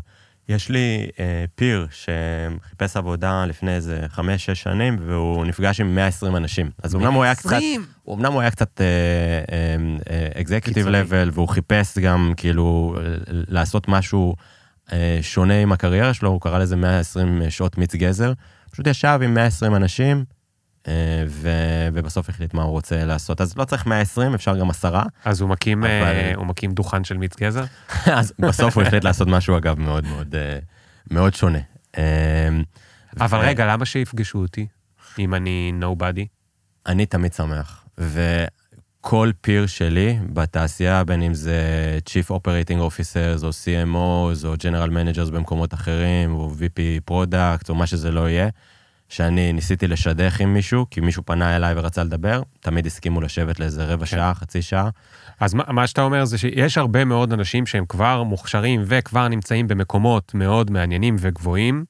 יש לי אה, פיר שחיפש עבודה לפני איזה חמש-שש שנים, והוא נפגש עם 120 אנשים. אז אמנם הוא היה קצת, אמנם הוא היה קצת אקזקיוטיב uh, לבל, uh, והוא חיפש גם כאילו לעשות משהו uh, שונה עם הקריירה שלו, הוא קרא לזה 120 שעות מיץ גזר. פשוט ישב עם 120 אנשים, אה, ו... ובסוף החליט מה הוא רוצה לעשות. אז לא צריך 120, אפשר גם עשרה. אז הוא מקים, אה, אבל... הוא מקים דוכן של מיץ גזר? אז בסוף הוא החליט לעשות משהו, אגב, מאוד מאוד, אה, מאוד שונה. אבל ו... רגע, למה שיפגשו אותי, אם אני nobody? אני תמיד שמח. וכל פיר שלי בתעשייה, בין אם זה Chief Operating Officers, או CMOs, או General Managers במקומות אחרים, או VP Product, או מה שזה לא יהיה, שאני ניסיתי לשדך עם מישהו, כי מישהו פנה אליי ורצה לדבר, תמיד הסכימו לשבת לאיזה רבע כן. שעה, חצי שעה. אז מה, מה שאתה אומר זה שיש הרבה מאוד אנשים שהם כבר מוכשרים וכבר נמצאים במקומות מאוד מעניינים וגבוהים,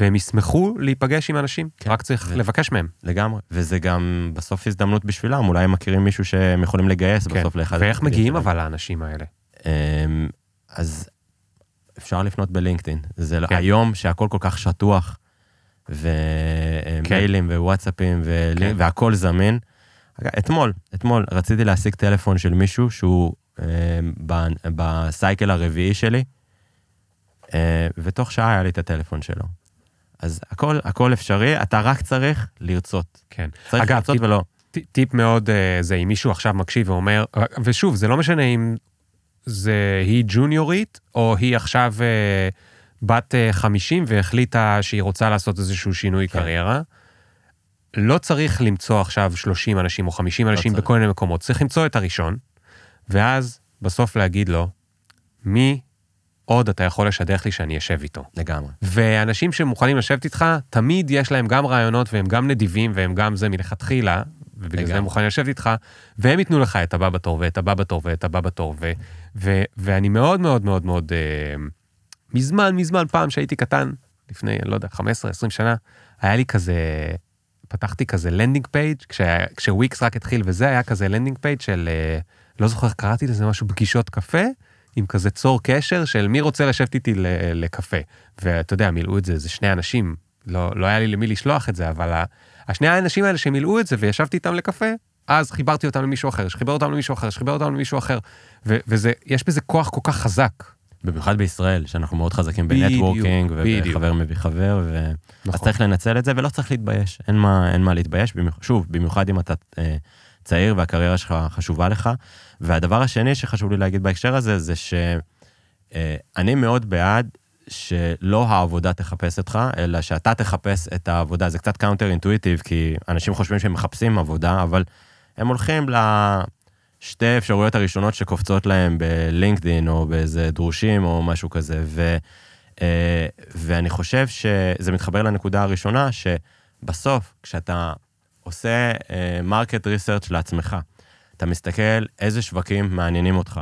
והם ישמחו להיפגש עם אנשים, כן. רק צריך ו... לבקש מהם. לגמרי, וזה גם בסוף הזדמנות בשבילם, אולי הם מכירים מישהו שהם יכולים לגייס כן. בסוף לאחד. ואיך מגיעים אבל לאנשים האלה? אמ, אז אפשר לפנות בלינקדאין. זה כן. היום שהכל כל כך שטוח, ומיילים כן. ווואטסאפים כן. והכל זמין. אתמול, אתמול רציתי להשיג טלפון של מישהו שהוא אה, בסייקל הרביעי שלי, אה, ותוך שעה היה לי את הטלפון שלו. אז הכל, הכל אפשרי, אתה רק צריך לרצות. כן. צריך אגב, לרצות טיפ, ולא. טיפ מאוד אה, זה, אם מישהו עכשיו מקשיב ואומר, ושוב, זה לא משנה אם זה היא ג'וניורית, או היא עכשיו... אה, בת 50 אה, והחליטה שהיא רוצה לעשות איזשהו שינוי כן. קריירה. לא צריך למצוא עכשיו 30 אנשים או 50 לא אנשים צריך. בכל מיני מקומות, צריך למצוא את הראשון, ואז בסוף להגיד לו, מי עוד אתה יכול לשדך לי שאני אשב איתו. לגמרי. ואנשים שמוכנים לשבת איתך, תמיד יש להם גם רעיונות והם גם נדיבים והם גם זה מלכתחילה, ובגלל לגמרי. זה הם מוכנים לשבת איתך, והם ייתנו לך את הבא בתור ואת הבא בתור ואת הבא בתור, ו- ו- ואני מאוד מאוד מאוד מאוד... אה, מזמן, מזמן, פעם שהייתי קטן, לפני, לא יודע, 15-20 שנה, היה לי כזה, פתחתי כזה landing page, כשוויקס רק התחיל וזה, היה כזה landing page של, אה, לא זוכר איך קראתי לזה משהו, פגישות קפה, עם כזה צור קשר של מי רוצה לשבת איתי לקפה. ואתה יודע, מילאו את זה, זה שני אנשים, לא, לא היה לי למי לשלוח את זה, אבל השני האנשים האלה שמילאו את זה וישבתי איתם לקפה, אז חיברתי אותם למישהו אחר, שחיבר אותם למישהו אחר, שחיבר אותם למישהו אחר, וזה, יש בזה כוח כל כך חזק. במיוחד בישראל, שאנחנו מאוד חזקים ב networking, וחבר מביא חבר, ו... נכון. אז צריך לנצל את זה ולא צריך להתבייש, אין מה, אין מה להתבייש, במיוח... שוב, במיוחד אם אתה אה, צעיר והקריירה שלך חשובה לך. והדבר השני שחשוב לי להגיד בהקשר הזה, זה שאני אה, מאוד בעד שלא העבודה תחפש אותך, אלא שאתה תחפש את העבודה. זה קצת counter intuitive, כי אנשים חושבים שהם מחפשים עבודה, אבל הם הולכים ל... שתי האפשרויות הראשונות שקופצות להם בלינקדין או באיזה דרושים או משהו כזה. ו, אה, ואני חושב שזה מתחבר לנקודה הראשונה, שבסוף, כשאתה עושה market אה, research לעצמך, אתה מסתכל איזה שווקים מעניינים אותך,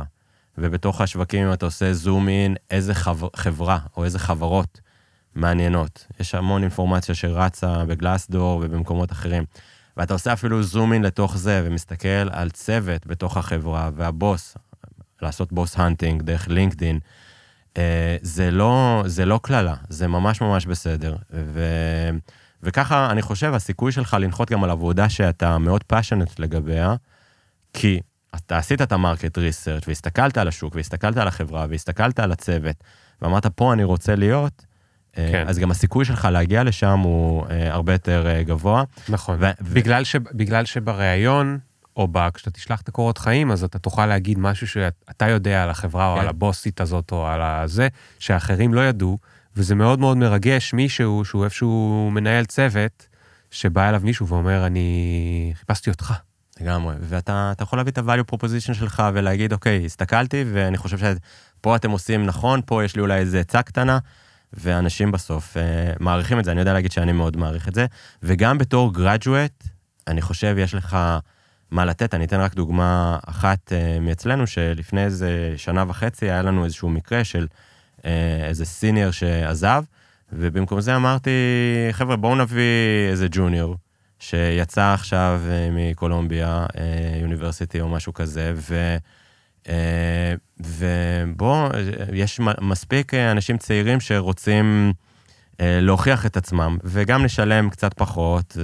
ובתוך השווקים, אתה עושה zoom in, איזה חבר, חברה או איזה חברות מעניינות. יש המון אינפורמציה שרצה בגלאסדור ובמקומות אחרים. ואתה עושה אפילו zoom in לתוך זה, ומסתכל על צוות בתוך החברה, והבוס, לעשות boss hunting דרך לינקדין, אה, זה לא, זה לא קללה, זה ממש ממש בסדר. ו... וככה, אני חושב, הסיכוי שלך לנחות גם על עבודה שאתה מאוד passionate לגביה, כי אתה עשית את ה market research והסתכלת על השוק, והסתכלת על החברה, והסתכלת על הצוות, ואמרת, פה אני רוצה להיות, כן. אז גם הסיכוי שלך להגיע לשם הוא אה, הרבה יותר אה, גבוה. נכון, ו- בגלל, ש- בגלל שבריאיון, או ב- כשאתה תשלח את הקורות חיים, אז אתה תוכל להגיד משהו שאתה יודע על החברה, כן. או על הבוסית הזאת, או על הזה, שאחרים לא ידעו, וזה מאוד מאוד מרגש מישהו שהוא איפשהו מנהל צוות, שבא אליו מישהו ואומר, אני חיפשתי אותך. לגמרי, ואתה יכול להביא את ה-value proposition שלך ולהגיד, אוקיי, הסתכלתי ואני חושב שפה אתם עושים נכון, פה יש לי אולי איזה עצה קטנה, ואנשים בסוף uh, מעריכים את זה, אני יודע להגיד שאני מאוד מעריך את זה, וגם בתור graduate, אני חושב יש לך מה לתת, אני אתן רק דוגמה אחת uh, מאצלנו, שלפני איזה שנה וחצי היה לנו איזשהו מקרה של uh, איזה סיניור שעזב, ובמקום זה אמרתי, חבר'ה, בואו נביא איזה ג'וניור. שיצא עכשיו מקולומביה, יוניברסיטי אה, או משהו כזה, ו... אה, ובוא, יש מספיק אנשים צעירים שרוצים להוכיח את עצמם, וגם לשלם קצת פחות,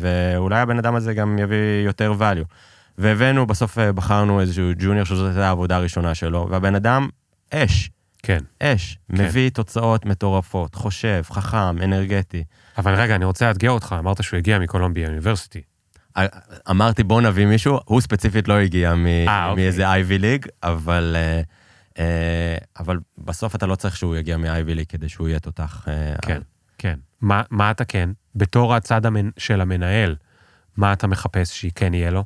ואולי הבן אדם הזה גם יביא יותר value. והבאנו, בסוף בחרנו איזשהו ג'וניור שזאת הייתה העבודה הראשונה שלו, והבן אדם אש. כן. אש. כן. מביא תוצאות מטורפות, חושב, חכם, אנרגטי. אבל רגע, אני רוצה לאתגר אותך, אמרת שהוא הגיע מקולומביה אוניברסיטי. אמרתי בוא נביא מישהו, הוא ספציפית לא הגיע מ- 아, אה, אוקיי. מאיזה אייבי ליג, אבל, uh, uh, אבל בסוף אתה לא צריך שהוא יגיע מאייבי ליג כדי שהוא יהיה תותח. כן, על... כן. מה, מה אתה כן, בתור הצד המנ... של המנהל, מה אתה מחפש שכן יהיה לו?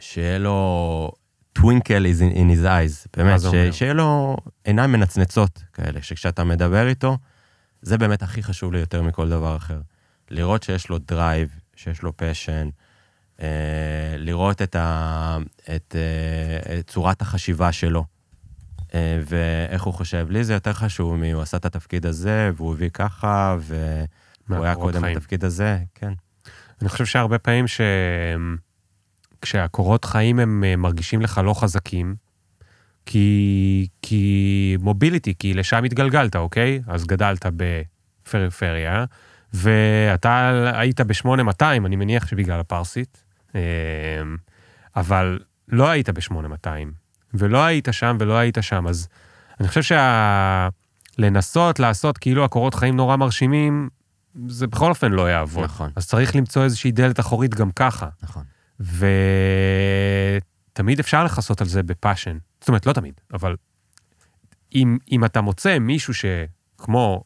שיהיה לו טווינקל in his eyes, באמת, ש, שיהיה לו עיניים מנצנצות כאלה, שכשאתה מדבר איתו, זה באמת הכי חשוב לי יותר מכל דבר אחר. לראות שיש לו drive, שיש לו passion, אה, לראות את, ה, את, אה, את צורת החשיבה שלו, אה, ואיך הוא חושב. לי זה יותר חשוב מהוא עשה את התפקיד הזה, והוא הביא ככה, והוא היה קודם חיים. בתפקיד הזה, כן. אני חושב שהרבה פעמים ש... כשהקורות חיים הם מרגישים לך לא חזקים, כי, כי mobility, כי לשם התגלגלת, אוקיי? אז גדלת בפריפריה, ואתה היית ב-8200, אני מניח שבגלל הפרסית, אמ, אבל לא היית ב-8200, ולא היית שם ולא היית שם, אז אני חושב שלנסות שה... לעשות כאילו הקורות חיים נורא מרשימים, זה בכל אופן לא יעבוד. נכון. אז צריך למצוא איזושהי דלת אחורית גם ככה. נכון. ותמיד אפשר לכסות על זה בפאשן. זאת אומרת, לא תמיד, אבל אם, אם אתה מוצא מישהו שכמו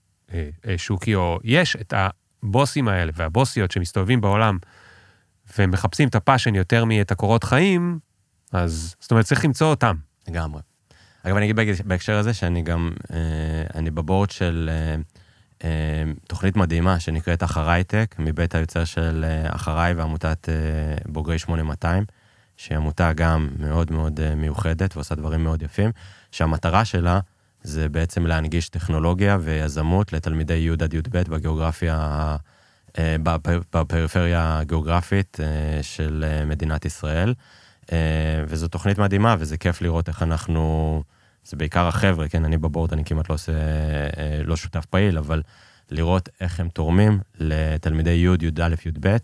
שוקי, או יש את הבוסים האלה והבוסיות שמסתובבים בעולם ומחפשים את הפאשן יותר מאת הקורות חיים, אז זאת אומרת, צריך למצוא אותם. לגמרי. אגב, אני אגיד בהקשר הזה שאני גם, אה, אני בבורד של אה, אה, תוכנית מדהימה שנקראת אחריי טק, מבית היוצר של אה, אחריי ועמותת אה, בוגרי 8200, שהיא עמותה גם מאוד מאוד מיוחדת ועושה דברים מאוד יפים, שהמטרה שלה זה בעצם להנגיש טכנולוגיה ויזמות לתלמידי י' עד י"ב בגיאוגרפיה, בפריפריה הגיאוגרפית של מדינת ישראל. וזו תוכנית מדהימה, וזה כיף לראות איך אנחנו... זה בעיקר החבר'ה, כן, אני בבורד, אני כמעט לא עושה, אה, לא שותף פעיל, אבל לראות איך הם תורמים לתלמידי י', י"א, י"ב,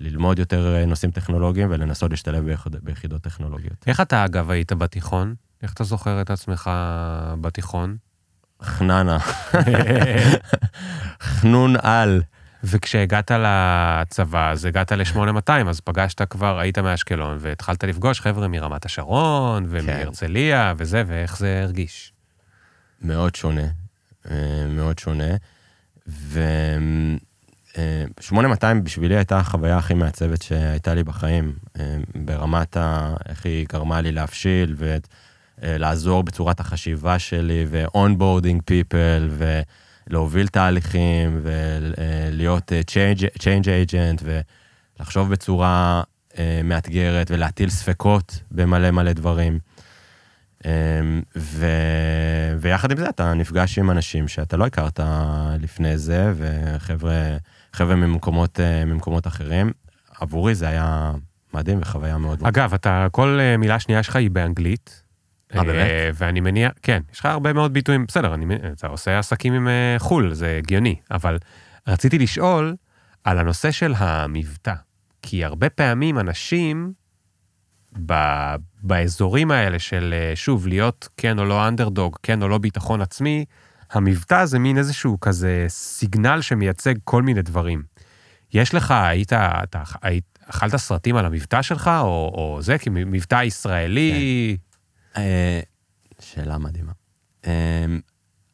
ללמוד יותר אה, נושאים טכנולוגיים ולנסות להשתלב ביחיד, ביחידות טכנולוגיות. איך אתה, אגב, היית בתיכון? איך אתה זוכר את עצמך בתיכון? חננה. חנון על. וכשהגעת לצבא, אז הגעת ל-8200, אז פגשת כבר, היית מאשקלון, והתחלת לפגוש חבר'ה מרמת השרון, ומהרצליה, כן. וזה, ואיך זה הרגיש? מאוד שונה, אה, מאוד שונה. ו-8200 אה, בשבילי הייתה החוויה הכי מעצבת שהייתה לי בחיים, אה, ברמת ה... איך היא גרמה לי להבשיל, ולעזור בצורת החשיבה שלי, ו-onboarding people, ו... להוביל תהליכים ולהיות אה, change, change agent ולחשוב בצורה uh, מאתגרת ולהטיל ספקות במלא מלא דברים. ו... ויחד עם זה אתה נפגש עם אנשים שאתה לא הכרת לפני זה, וחבר'ה חבר'ה ממקומות, ממקומות אחרים. עבורי זה היה מדהים וחוויה מאוד... אגב, אתה, כל מילה שנייה שלך היא באנגלית. אה, באמת? ואני מניח, כן, יש לך הרבה מאוד ביטויים, בסדר, אני, אתה עושה עסקים עם חו"ל, זה הגיוני, אבל רציתי לשאול על הנושא של המבטא, כי הרבה פעמים אנשים ב, באזורים האלה של, שוב, להיות כן או לא אנדרדוג, כן או לא ביטחון עצמי, המבטא זה מין איזשהו כזה סיגנל שמייצג כל מיני דברים. יש לך, היית, אתה היית, אכלת סרטים על המבטא שלך, או, או זה, כי מבטא ישראלי... כן. שאלה מדהימה.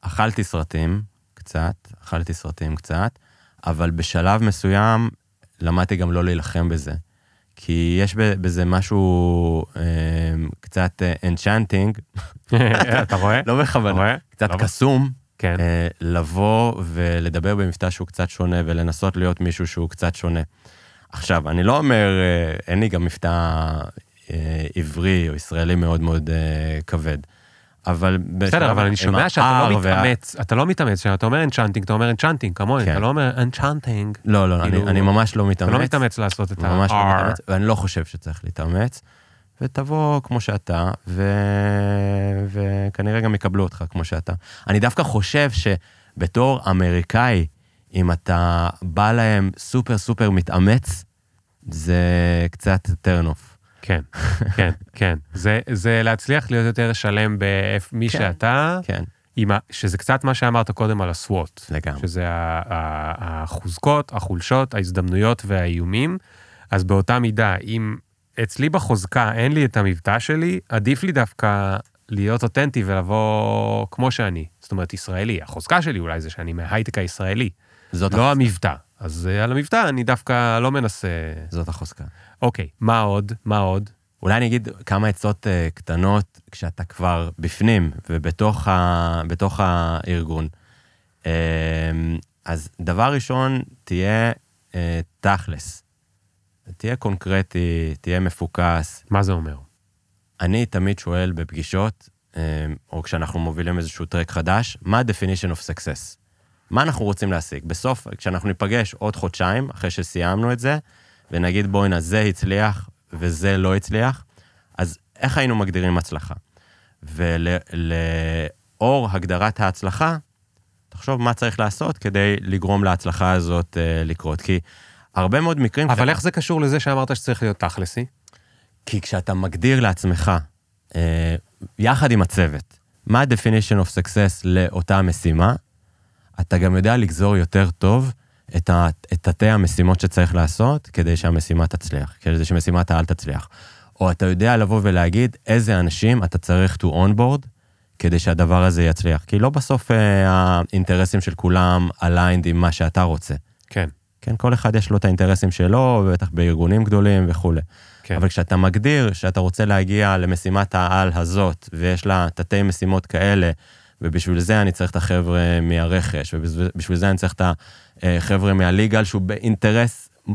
אכלתי סרטים קצת, אכלתי סרטים קצת, אבל בשלב מסוים למדתי גם לא להילחם בזה. כי יש בזה משהו אה, קצת enchanting. אתה רואה? לא בכוונה, קצת לא קסום. כן. אה, לבוא ולדבר במבטא שהוא קצת שונה ולנסות להיות מישהו שהוא קצת שונה. עכשיו, אני לא אומר, אה, אין לי גם מבטא אה, עברי או ישראלי מאוד מאוד אה, כבד. אבל... בסדר, אבל אני שומע שאתה לא מתאמץ, אתה לא מתאמץ, כשאתה אומר enchanting, אתה אומר enchanting, כמוני, אתה לא אומר enchanting. לא, לא, אני ממש לא מתאמץ. אתה לא מתאמץ לעשות את ה... ממש לא מתאמץ, ואני לא חושב שצריך להתאמץ. ותבוא כמו שאתה, וכנראה גם יקבלו אותך כמו שאתה. אני דווקא חושב שבתור אמריקאי, אם אתה בא להם סופר סופר מתאמץ, זה קצת turn off. כן, כן, כן. זה, זה להצליח להיות יותר שלם במי כן, שאתה, כן. ה, שזה קצת מה שאמרת קודם על הסוואט. לגמרי. שזה החוזקות, החולשות, ההזדמנויות והאיומים. אז באותה מידה, אם אצלי בחוזקה אין לי את המבטא שלי, עדיף לי דווקא להיות אותנטי ולבוא כמו שאני. זאת אומרת, ישראלי. החוזקה שלי אולי זה שאני מההייטק הישראלי. זאת לא החוזקה. המבטא. אז על המבטא אני דווקא לא מנסה... זאת החוזקה. אוקיי, מה עוד? מה עוד? אולי אני אגיד כמה עצות uh, קטנות כשאתה כבר בפנים ובתוך ה, בתוך הארגון. Uh, אז דבר ראשון, תהיה uh, תכלס. תהיה קונקרטי, תהיה מפוקס. מה זה אומר? אני תמיד שואל בפגישות, uh, או כשאנחנו מובילים איזשהו טרק חדש, מה ה-definition of success? מה אנחנו רוצים להשיג? בסוף, כשאנחנו ניפגש עוד חודשיים, אחרי שסיימנו את זה, ונגיד בוא'נה, זה הצליח וזה לא הצליח, אז איך היינו מגדירים הצלחה? ולאור הגדרת ההצלחה, תחשוב מה צריך לעשות כדי לגרום להצלחה הזאת uh, לקרות. כי הרבה מאוד מקרים... אבל איך זה קשור לזה שאמרת שצריך להיות תכלסי? כי כשאתה מגדיר לעצמך, uh, יחד עם הצוות, מה ה-definition of success לאותה משימה, אתה גם יודע לגזור יותר טוב את, ה, את תתי המשימות שצריך לעשות כדי שהמשימה תצליח, כדי שמשימת העל תצליח. או אתה יודע לבוא ולהגיד איזה אנשים אתה צריך to onboard כדי שהדבר הזה יצליח. כי לא בסוף אה, האינטרסים של כולם aligned עם מה שאתה רוצה. כן. כן, כל אחד יש לו את האינטרסים שלו, בטח בארגונים גדולים וכולי. כן. אבל כשאתה מגדיר שאתה רוצה להגיע למשימת העל הזאת, ויש לה תתי משימות כאלה, ובשביל זה אני צריך את החבר'ה מהרכש, ובשביל זה אני צריך את החבר'ה מהליגל, שהוא באינטרס אה,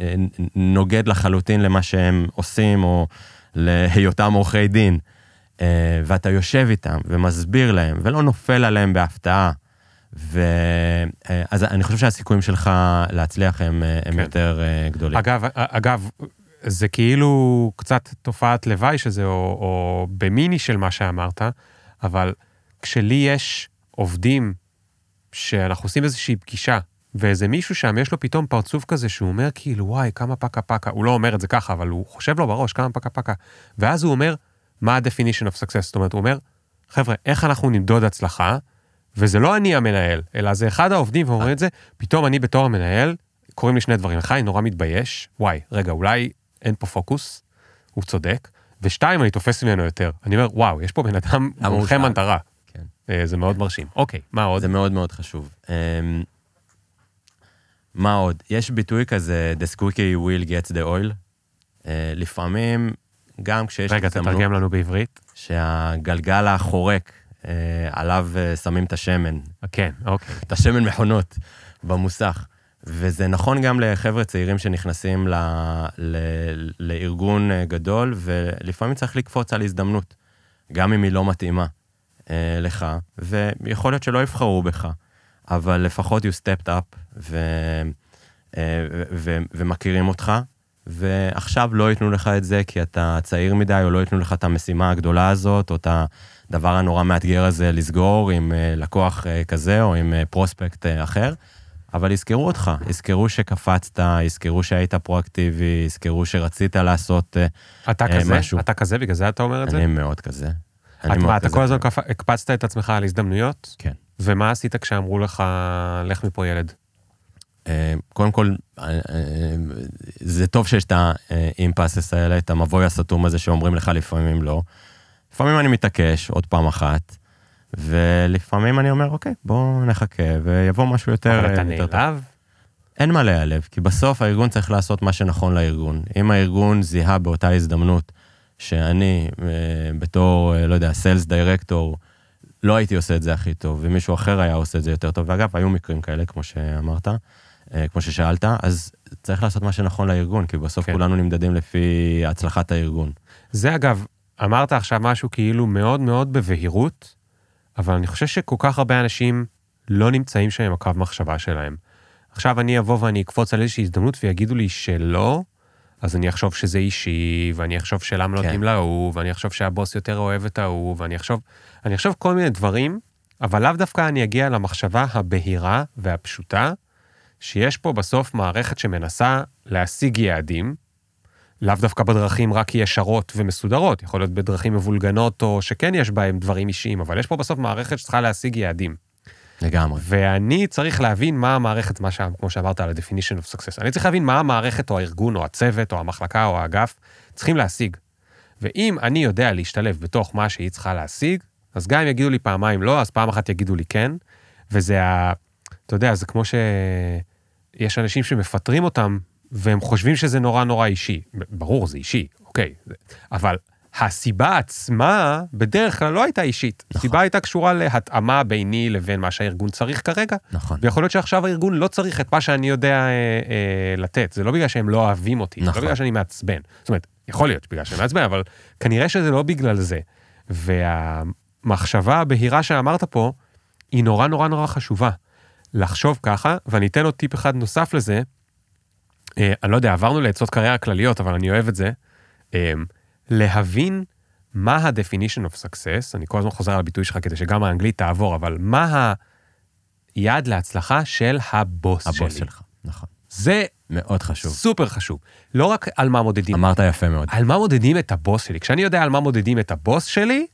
אה, נוגד לחלוטין למה שהם עושים, או להיותם עורכי דין. אה, ואתה יושב איתם ומסביר להם, ולא נופל עליהם בהפתעה. ו... אז אני חושב שהסיכויים שלך להצליח הם, הם כן. יותר גדולים. אגב, אגב, זה כאילו קצת תופעת לוואי שזה, או, או במיני של מה שאמרת, אבל כשלי יש עובדים שאנחנו עושים איזושהי פגישה, ואיזה מישהו שם יש לו פתאום פרצוף כזה שהוא אומר כאילו וואי כמה פקה פקה, הוא לא אומר את זה ככה אבל הוא חושב לו בראש כמה פקה פקה, ואז הוא אומר מה ה-definition of success, זאת אומרת הוא אומר חבר'ה איך אנחנו נמדוד הצלחה, וזה לא אני המנהל, אלא זה אחד העובדים ואומרים את זה, פתאום אני בתור המנהל, קוראים לי שני דברים, אחד אני נורא מתבייש, וואי רגע אולי אין פה פוקוס, הוא צודק, ושתיים אני תופס ממנו יותר, אני אומר וואו יש פה בן אדם מומחה מטרה. אה, זה מאוד מרשים. אוקיי, מה עוד? זה מאוד מאוד חשוב. אמ, מה עוד? יש ביטוי כזה, The squeaky will gets the oil. אה, לפעמים, גם כשיש... רגע, תתרגם לנו בעברית. שהגלגל החורק, אה, עליו שמים את השמן. כן, אוקיי. את השמן מכונות במוסך. וזה נכון גם לחבר'ה צעירים שנכנסים ל, ל, לארגון גדול, ולפעמים צריך לקפוץ על הזדמנות. גם אם היא לא מתאימה אה, לך, ויכול להיות שלא יבחרו בך, אבל לפחות you stepped up ו, אה, ו, ו, ומכירים אותך, ועכשיו לא ייתנו לך את זה כי אתה צעיר מדי, או לא ייתנו לך את המשימה הגדולה הזאת, או את הדבר הנורא מאתגר הזה לסגור עם אה, לקוח אה, כזה, או עם אה, פרוספקט אה, אחר. אבל יזכרו אותך, יזכרו שקפצת, יזכרו שהיית פרואקטיבי, יזכרו שרצית לעשות אה, אתה אה, כזה? משהו. אתה כזה, בגלל זה אתה אומר את זה? אני מאוד כזה. את מה, אתה. כל הזמן קפ- הקפצת את עצמך על הזדמנויות? כן. ומה עשית כשאמרו לך, לך מפה ילד? אה, קודם כל, אה, אה, זה טוב שיש את האימפסס האלה, את המבוי הסתום הזה שאומרים לך לפעמים לא. לפעמים אני מתעקש עוד פעם אחת, ולפעמים אני אומר, אוקיי, בואו נחכה, ויבוא משהו יותר... אבל אתה אה, יותר טוב." נעלב? אין מה להיעלב, כי בסוף הארגון צריך לעשות מה שנכון לארגון. אם הארגון זיהה באותה הזדמנות שאני, אה, בתור, אה, לא יודע, סיילס דירקטור, לא הייתי עושה את זה הכי טוב, ומישהו אחר היה עושה את זה יותר טוב, ואגב, היו מקרים כאלה, כמו שאמרת, אה, כמו ששאלת, אז צריך לעשות מה שנכון לארגון, כי בסוף כן. כן. כולנו נמדדים לפי הצלחת הארגון. זה אגב, אמרת עכשיו משהו כאילו מאוד מאוד בבהירות, אבל אני חושב שכל כך הרבה אנשים לא נמצאים שם עם הקו מחשבה שלהם. עכשיו אני אבוא ואני אקפוץ על איזושהי הזדמנות ויגידו לי שלא, אז אני אחשוב שזה אישי, ואני אחשוב שלמה לא כן. נותנים להוא, ואני אחשוב שהבוס יותר אוהב את ההוא, ואני אחשוב, אני אחשוב כל מיני דברים, אבל לאו דווקא אני אגיע למחשבה הבהירה והפשוטה, שיש פה בסוף מערכת שמנסה להשיג יעדים, לאו דווקא בדרכים רק ישרות ומסודרות, יכול להיות בדרכים מבולגנות או שכן יש בהם דברים אישיים, אבל יש פה בסוף מערכת שצריכה להשיג יעדים. לגמרי. ואני צריך להבין מה המערכת, מה ש... כמו שאמרת על ה-definition of success, אני צריך להבין מה המערכת או הארגון או הצוות או המחלקה או האגף צריכים להשיג. ואם אני יודע להשתלב בתוך מה שהיא צריכה להשיג, אז גם אם יגידו לי פעמיים לא, אז פעם אחת יגידו לי כן, וזה ה... אתה יודע, זה כמו שיש אנשים שמפטרים אותם, והם חושבים שזה נורא נורא אישי. ברור, זה אישי, אוקיי. אבל הסיבה עצמה בדרך כלל לא הייתה אישית. נכון. הסיבה הייתה קשורה להתאמה ביני לבין מה שהארגון צריך כרגע, נכון. ויכול להיות שעכשיו הארגון לא צריך את מה שאני יודע אה, אה, לתת. זה לא בגלל שהם לא אוהבים אותי, זה נכון. לא בגלל שאני מעצבן. זאת אומרת, יכול להיות בגלל שאני מעצבן, אבל כנראה שזה לא בגלל זה. והמחשבה הבהירה שאמרת פה, היא נורא נורא נורא חשובה. לחשוב ככה, ואני אתן עוד טיפ אחד נוסף לזה. אה, אני לא יודע, עברנו לעצות קריירה כלליות, אבל אני אוהב את זה. אה, להבין מה ה-definition of success, אני כל הזמן חוזר על הביטוי שלך כדי שגם האנגלית תעבור, אבל מה היעד להצלחה של הבוס, הבוס שלי. שלך, נכון. זה מאוד חשוב. סופר חשוב. לא רק על מה מודדים, אמרת יפה מאוד. על מה מודדים את הבוס שלי. כשאני יודע על מה מודדים את הבוס שלי,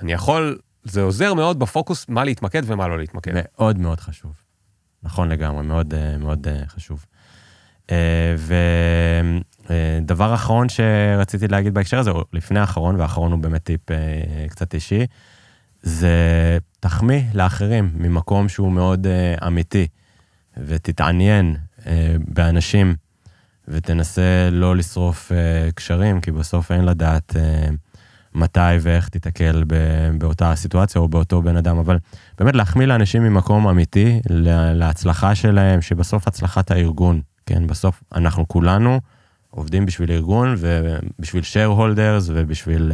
אני יכול, זה עוזר מאוד בפוקוס מה להתמקד ומה לא להתמקד. מאוד מאוד חשוב. נכון לגמרי, מאוד אה, מאוד אה, חשוב. ודבר אחרון שרציתי להגיד בהקשר הזה, או לפני האחרון, והאחרון הוא באמת טיפ אה, קצת אישי, זה תחמיא לאחרים ממקום שהוא מאוד אה, אמיתי, ותתעניין אה, באנשים, ותנסה לא לשרוף אה, קשרים, כי בסוף אין לדעת אה, מתי ואיך תיתקל באותה סיטואציה או באותו בן אדם, אבל באמת להחמיא לאנשים ממקום אמיתי, לה- להצלחה שלהם, שבסוף הצלחת הארגון, כן? בסוף אנחנו כולנו עובדים בשביל ארגון ובשביל share holders ובשביל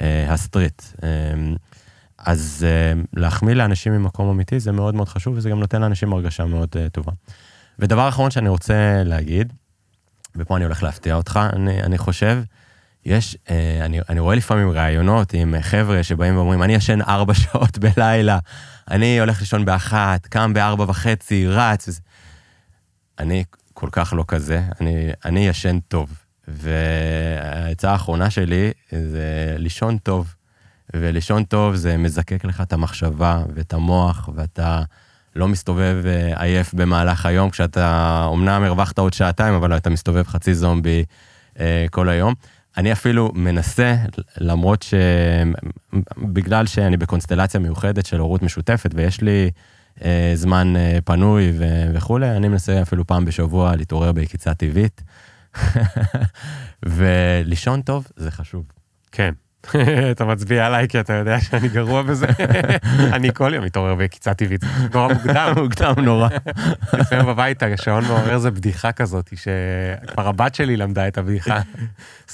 אה, הסטריט. אה, אז אה, להחמיא לאנשים ממקום אמיתי זה מאוד מאוד חשוב, וזה גם נותן לאנשים הרגשה מאוד אה, טובה. ודבר אחרון שאני רוצה להגיד, ופה אני הולך להפתיע אותך, אני, אני חושב, יש, אה, אני, אני רואה לפעמים ראיונות עם חבר'ה שבאים ואומרים, אני ישן ארבע שעות בלילה, אני הולך לישון באחת, קם בארבע וחצי, רץ. אני כל כך לא כזה, אני, אני ישן טוב. והעצה האחרונה שלי זה לישון טוב. ולישון טוב זה מזקק לך את המחשבה ואת המוח, ואתה לא מסתובב אה, עייף במהלך היום, כשאתה אומנם הרווחת עוד שעתיים, אבל אתה מסתובב חצי זומבי אה, כל היום. אני אפילו מנסה, למרות ש... בגלל שאני בקונסטלציה מיוחדת של הורות משותפת, ויש לי זמן אה, פנוי ו- וכולי, אני מנסה אפילו פעם בשבוע להתעורר ביקיצה טבעית. ולישון טוב זה חשוב. כן. אתה מצביע עליי כי אתה יודע שאני גרוע בזה. אני כל יום מתעורר בקיצה טבעית, נורא מוקדם. מוקדם נורא. לפעמים בבית השעון מעורר זה בדיחה כזאת, שכבר הבת שלי למדה את הבדיחה.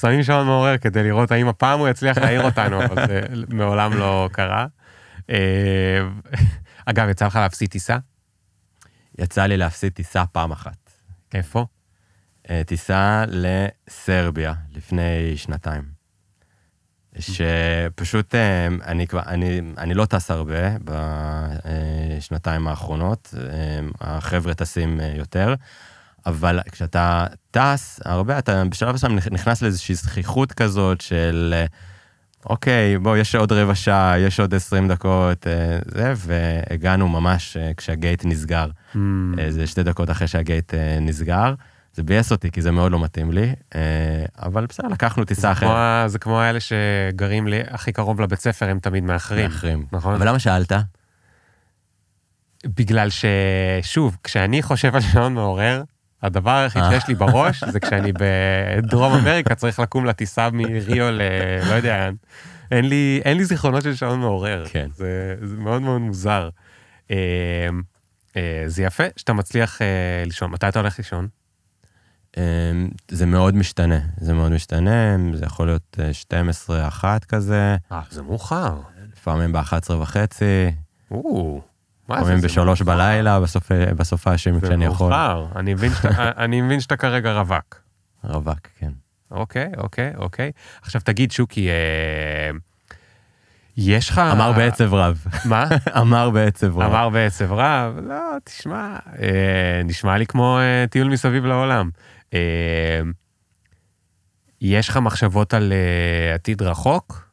שמים שעון מעורר כדי לראות האם הפעם הוא יצליח להעיר אותנו, אבל זה מעולם לא קרה. אגב, יצא לך להפסיד טיסה? יצא לי להפסיד טיסה פעם אחת. איפה? אה, טיסה לסרביה לפני שנתיים. שפשוט אה, אני כבר, אני, אני לא טס הרבה בשנתיים האחרונות, אה, החבר'ה טסים יותר, אבל כשאתה טס הרבה, אתה בשלב מסוים נכנס לאיזושהי זכיחות כזאת של, אוקיי, בוא, יש עוד רבע שעה, יש עוד 20 דקות, זה, והגענו ממש כשהגייט נסגר, mm. איזה שתי דקות אחרי שהגייט נסגר. זה ביאס אותי, כי זה מאוד לא מתאים לי, אה, אבל בסדר, לקחנו טיסה אחרת. זה כמו האלה שגרים לי הכי קרוב לבית ספר, הם תמיד מאחרים. מאחרים. נכון. אבל למה שאלת? בגלל ששוב, כשאני חושב על שעון מעורר, הדבר היחיד אה. שיש לי בראש זה כשאני בדרום אמריקה צריך לקום לטיסה מריו ל... לא יודע, אין לי, אין לי זיכרונות של שעון מעורר. כן. זה, זה מאוד מאוד מוזר. אה, זה יפה שאתה מצליח לישון. מתי אתה הולך לישון? אמ, זה מאוד משתנה, זה מאוד משתנה, זה יכול להיות 12, אה, 1 כזה. אה, זה מאוחר. לפעמים ב-11 וחצי. או? לפעמים בשלוש בלילה, בסוף, בסוף השם כשאני יכול. זה מאוחר, אני מבין, שאתה, אני מבין שאתה כרגע רווק. רווק, כן. אוקיי, אוקיי, אוקיי. עכשיו תגיד, שוקי, אה, יש לך... אמר בעצב רב. מה? אמר בעצב רב. אמר בעצב רב, לא, תשמע, אה, נשמע לי כמו אה, טיול מסביב לעולם. אה, יש לך מחשבות על אה, עתיד רחוק,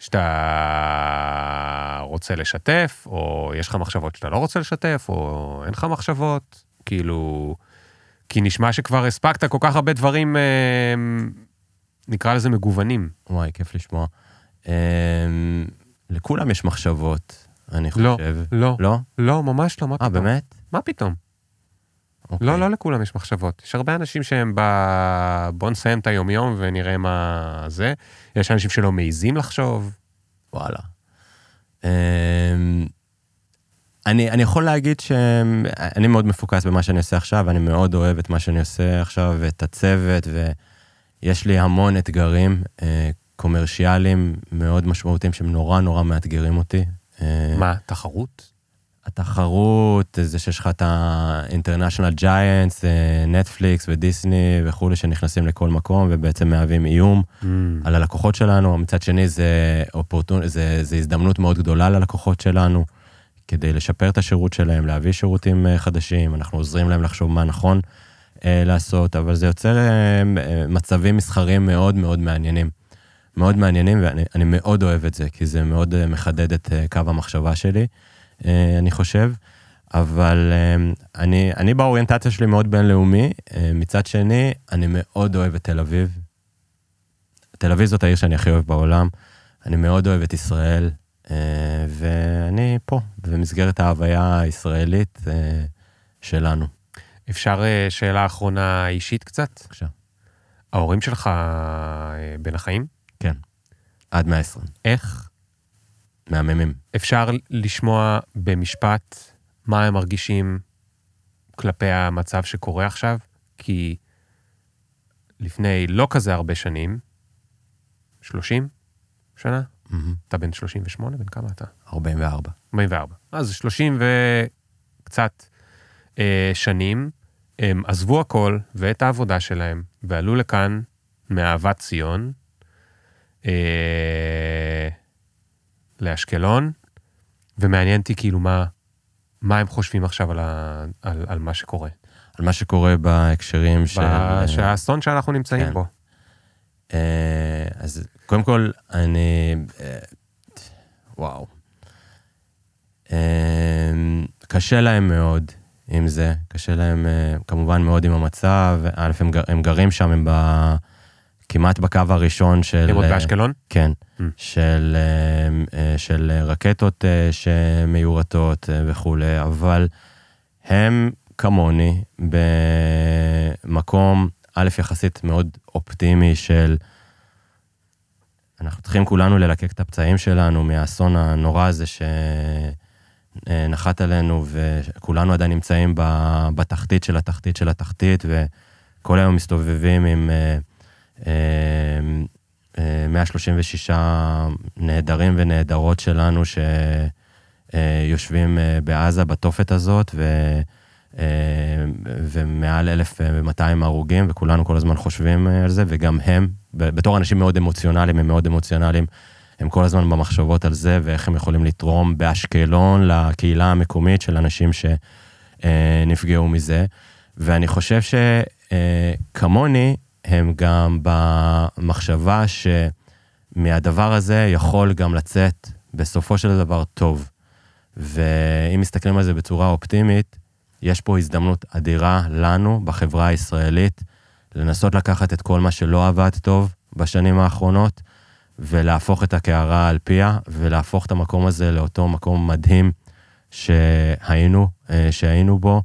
שאתה רוצה לשתף, או יש לך מחשבות שאתה לא רוצה לשתף, או אין לך מחשבות? כאילו, כי נשמע שכבר הספקת כל כך הרבה דברים, אה, נקרא לזה מגוונים. וואי, כיף לשמוע. לכולם יש מחשבות, אני לא, חושב. לא, לא, לא, ממש לא, מה פתאום? אה, באמת? מה פתאום? אוקיי. לא, לא לכולם יש מחשבות. יש הרבה אנשים שהם ב... בוא נסיים את היומיום ונראה מה זה. יש אנשים שלא מעיזים לחשוב. וואלה. אמ, אני, אני יכול להגיד שאני מאוד מפוקס במה שאני עושה עכשיו, ואני מאוד אוהב את מה שאני עושה עכשיו, ואת הצוות, ויש לי המון אתגרים אה, קומרשיאליים מאוד משמעותיים שהם נורא נורא מאתגרים אותי. אה, מה, תחרות? התחרות, זה שיש לך את ה-International Giants, נטפליקס ודיסני וכולי, שנכנסים לכל מקום ובעצם מהווים איום mm. על הלקוחות שלנו. מצד שני, זה, אופורטונ... זה, זה הזדמנות מאוד גדולה ללקוחות שלנו, כדי לשפר את השירות שלהם, להביא שירותים אה, חדשים, אנחנו עוזרים להם לחשוב מה נכון אה, לעשות, אבל זה יוצר אה, אה, מצבים מסחריים מאוד מאוד מעניינים. מאוד מעניינים, ואני מאוד אוהב את זה, כי זה מאוד אה, מחדד את אה, קו המחשבה שלי. אה, אני חושב, אבל אה, אני, אני באוריינטציה שלי מאוד בינלאומי, אה, מצד שני, אני מאוד אוהב את תל אביב. תל אביב זאת העיר שאני הכי אוהב בעולם, אני מאוד אוהב את ישראל, ואני פה, במסגרת ההוויה הישראלית שלנו. אפשר שאלה אחרונה אישית קצת? בבקשה. ההורים שלך בין החיים? כן, עד 120. איך מהממים. אפשר לשמוע במשפט מה הם מרגישים כלפי המצב שקורה עכשיו, כי לפני לא כזה הרבה שנים, 30 שנה, mm-hmm. אתה בן 38, בן כמה אתה? 44. 44. אז 30 וקצת אה, שנים, הם עזבו הכל ואת העבודה שלהם, ועלו לכאן מאהבת ציון. אה, לאשקלון, ומעניין אותי כאילו מה, מה הם חושבים עכשיו על, ה, על, על מה שקורה. על מה שקורה בהקשרים של... שהאסון שאנחנו נמצאים כן. בו. אה, אז קודם כל, אני... אה, וואו. אה, קשה להם מאוד עם זה, קשה להם כמובן מאוד עם המצב. א', הם, הם גרים שם, הם ב... כמעט בקו הראשון של... הם עוד באשקלון? כן, mm. של, אה, אה, של רקטות אה, שמיורטות וכולי, אבל הם כמוני במקום, א', יחסית מאוד אופטימי של אנחנו צריכים כולנו ללקק את הפצעים שלנו מהאסון הנורא הזה שנחת עלינו, וכולנו עדיין נמצאים בתחתית של התחתית של התחתית, וכל היום מסתובבים עם 136 נעדרים ונעדרות שלנו שיושבים בעזה בתופת הזאת, ו... ומעל 1,200 הרוגים, וכולנו כל הזמן חושבים על זה, וגם הם, בתור אנשים מאוד אמוציונליים, הם מאוד אמוציונליים, הם כל הזמן במחשבות על זה, ואיך הם יכולים לתרום באשקלון לקהילה המקומית של אנשים שנפגעו מזה. ואני חושב שכמוני, הם גם במחשבה שמהדבר הזה יכול גם לצאת בסופו של דבר טוב. ואם מסתכלים על זה בצורה אופטימית, יש פה הזדמנות אדירה לנו, בחברה הישראלית, לנסות לקחת את כל מה שלא עבד טוב בשנים האחרונות, ולהפוך את הקערה על פיה, ולהפוך את המקום הזה לאותו מקום מדהים שהיינו, אה, שהיינו בו,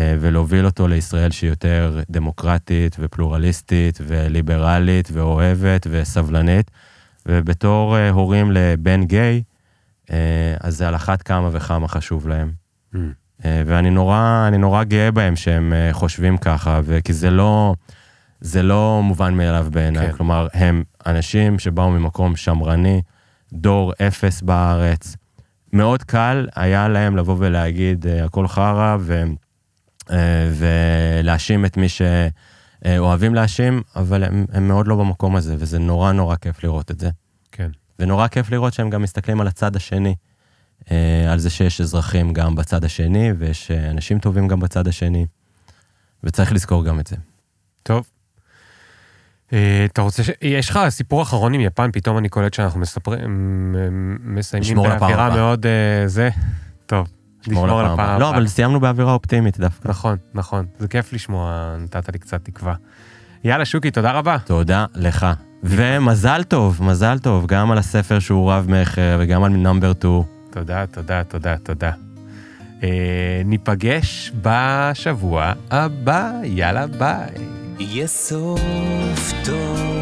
ולהוביל אותו לישראל שהיא יותר דמוקרטית ופלורליסטית וליברלית ואוהבת וסבלנית. ובתור אה, הורים לבן גיי, אז זה על אחת כמה וכמה חשוב להם. Mm. ואני נורא, נורא גאה בהם שהם חושבים ככה, כי זה לא, זה לא מובן מאליו בעיניי. כן. כלומר, הם אנשים שבאו ממקום שמרני, דור אפס בארץ. מאוד קל היה להם לבוא ולהגיד, הכל חרא, והם... אה, ולהאשים את מי שאוהבים להאשים, אבל הם, הם מאוד לא במקום הזה, וזה נורא נורא כיף לראות את זה. כן. ונורא כיף לראות שהם גם מסתכלים על הצד השני, אה, על זה שיש אזרחים גם בצד השני, ויש אה, אנשים טובים גם בצד השני, וצריך לזכור גם את זה. טוב. אתה רוצה ש... יש לך סיפור אחרון עם יפן, פתאום אני קולט שאנחנו מספרים, מסיימים באווירה מאוד זה. טוב. לשמור על הפעם הבאה. לא, אבל סיימנו באווירה אופטימית דווקא. נכון, נכון. זה כיף לשמוע, נתת לי קצת תקווה. יאללה, שוקי, תודה רבה. תודה לך. ומזל טוב, מזל טוב, גם על הספר שהוא רב מכר וגם על נאמבר 2. תודה, תודה, תודה, תודה. אה, ניפגש בשבוע הבא, יאללה ביי. יהיה סוף טוב.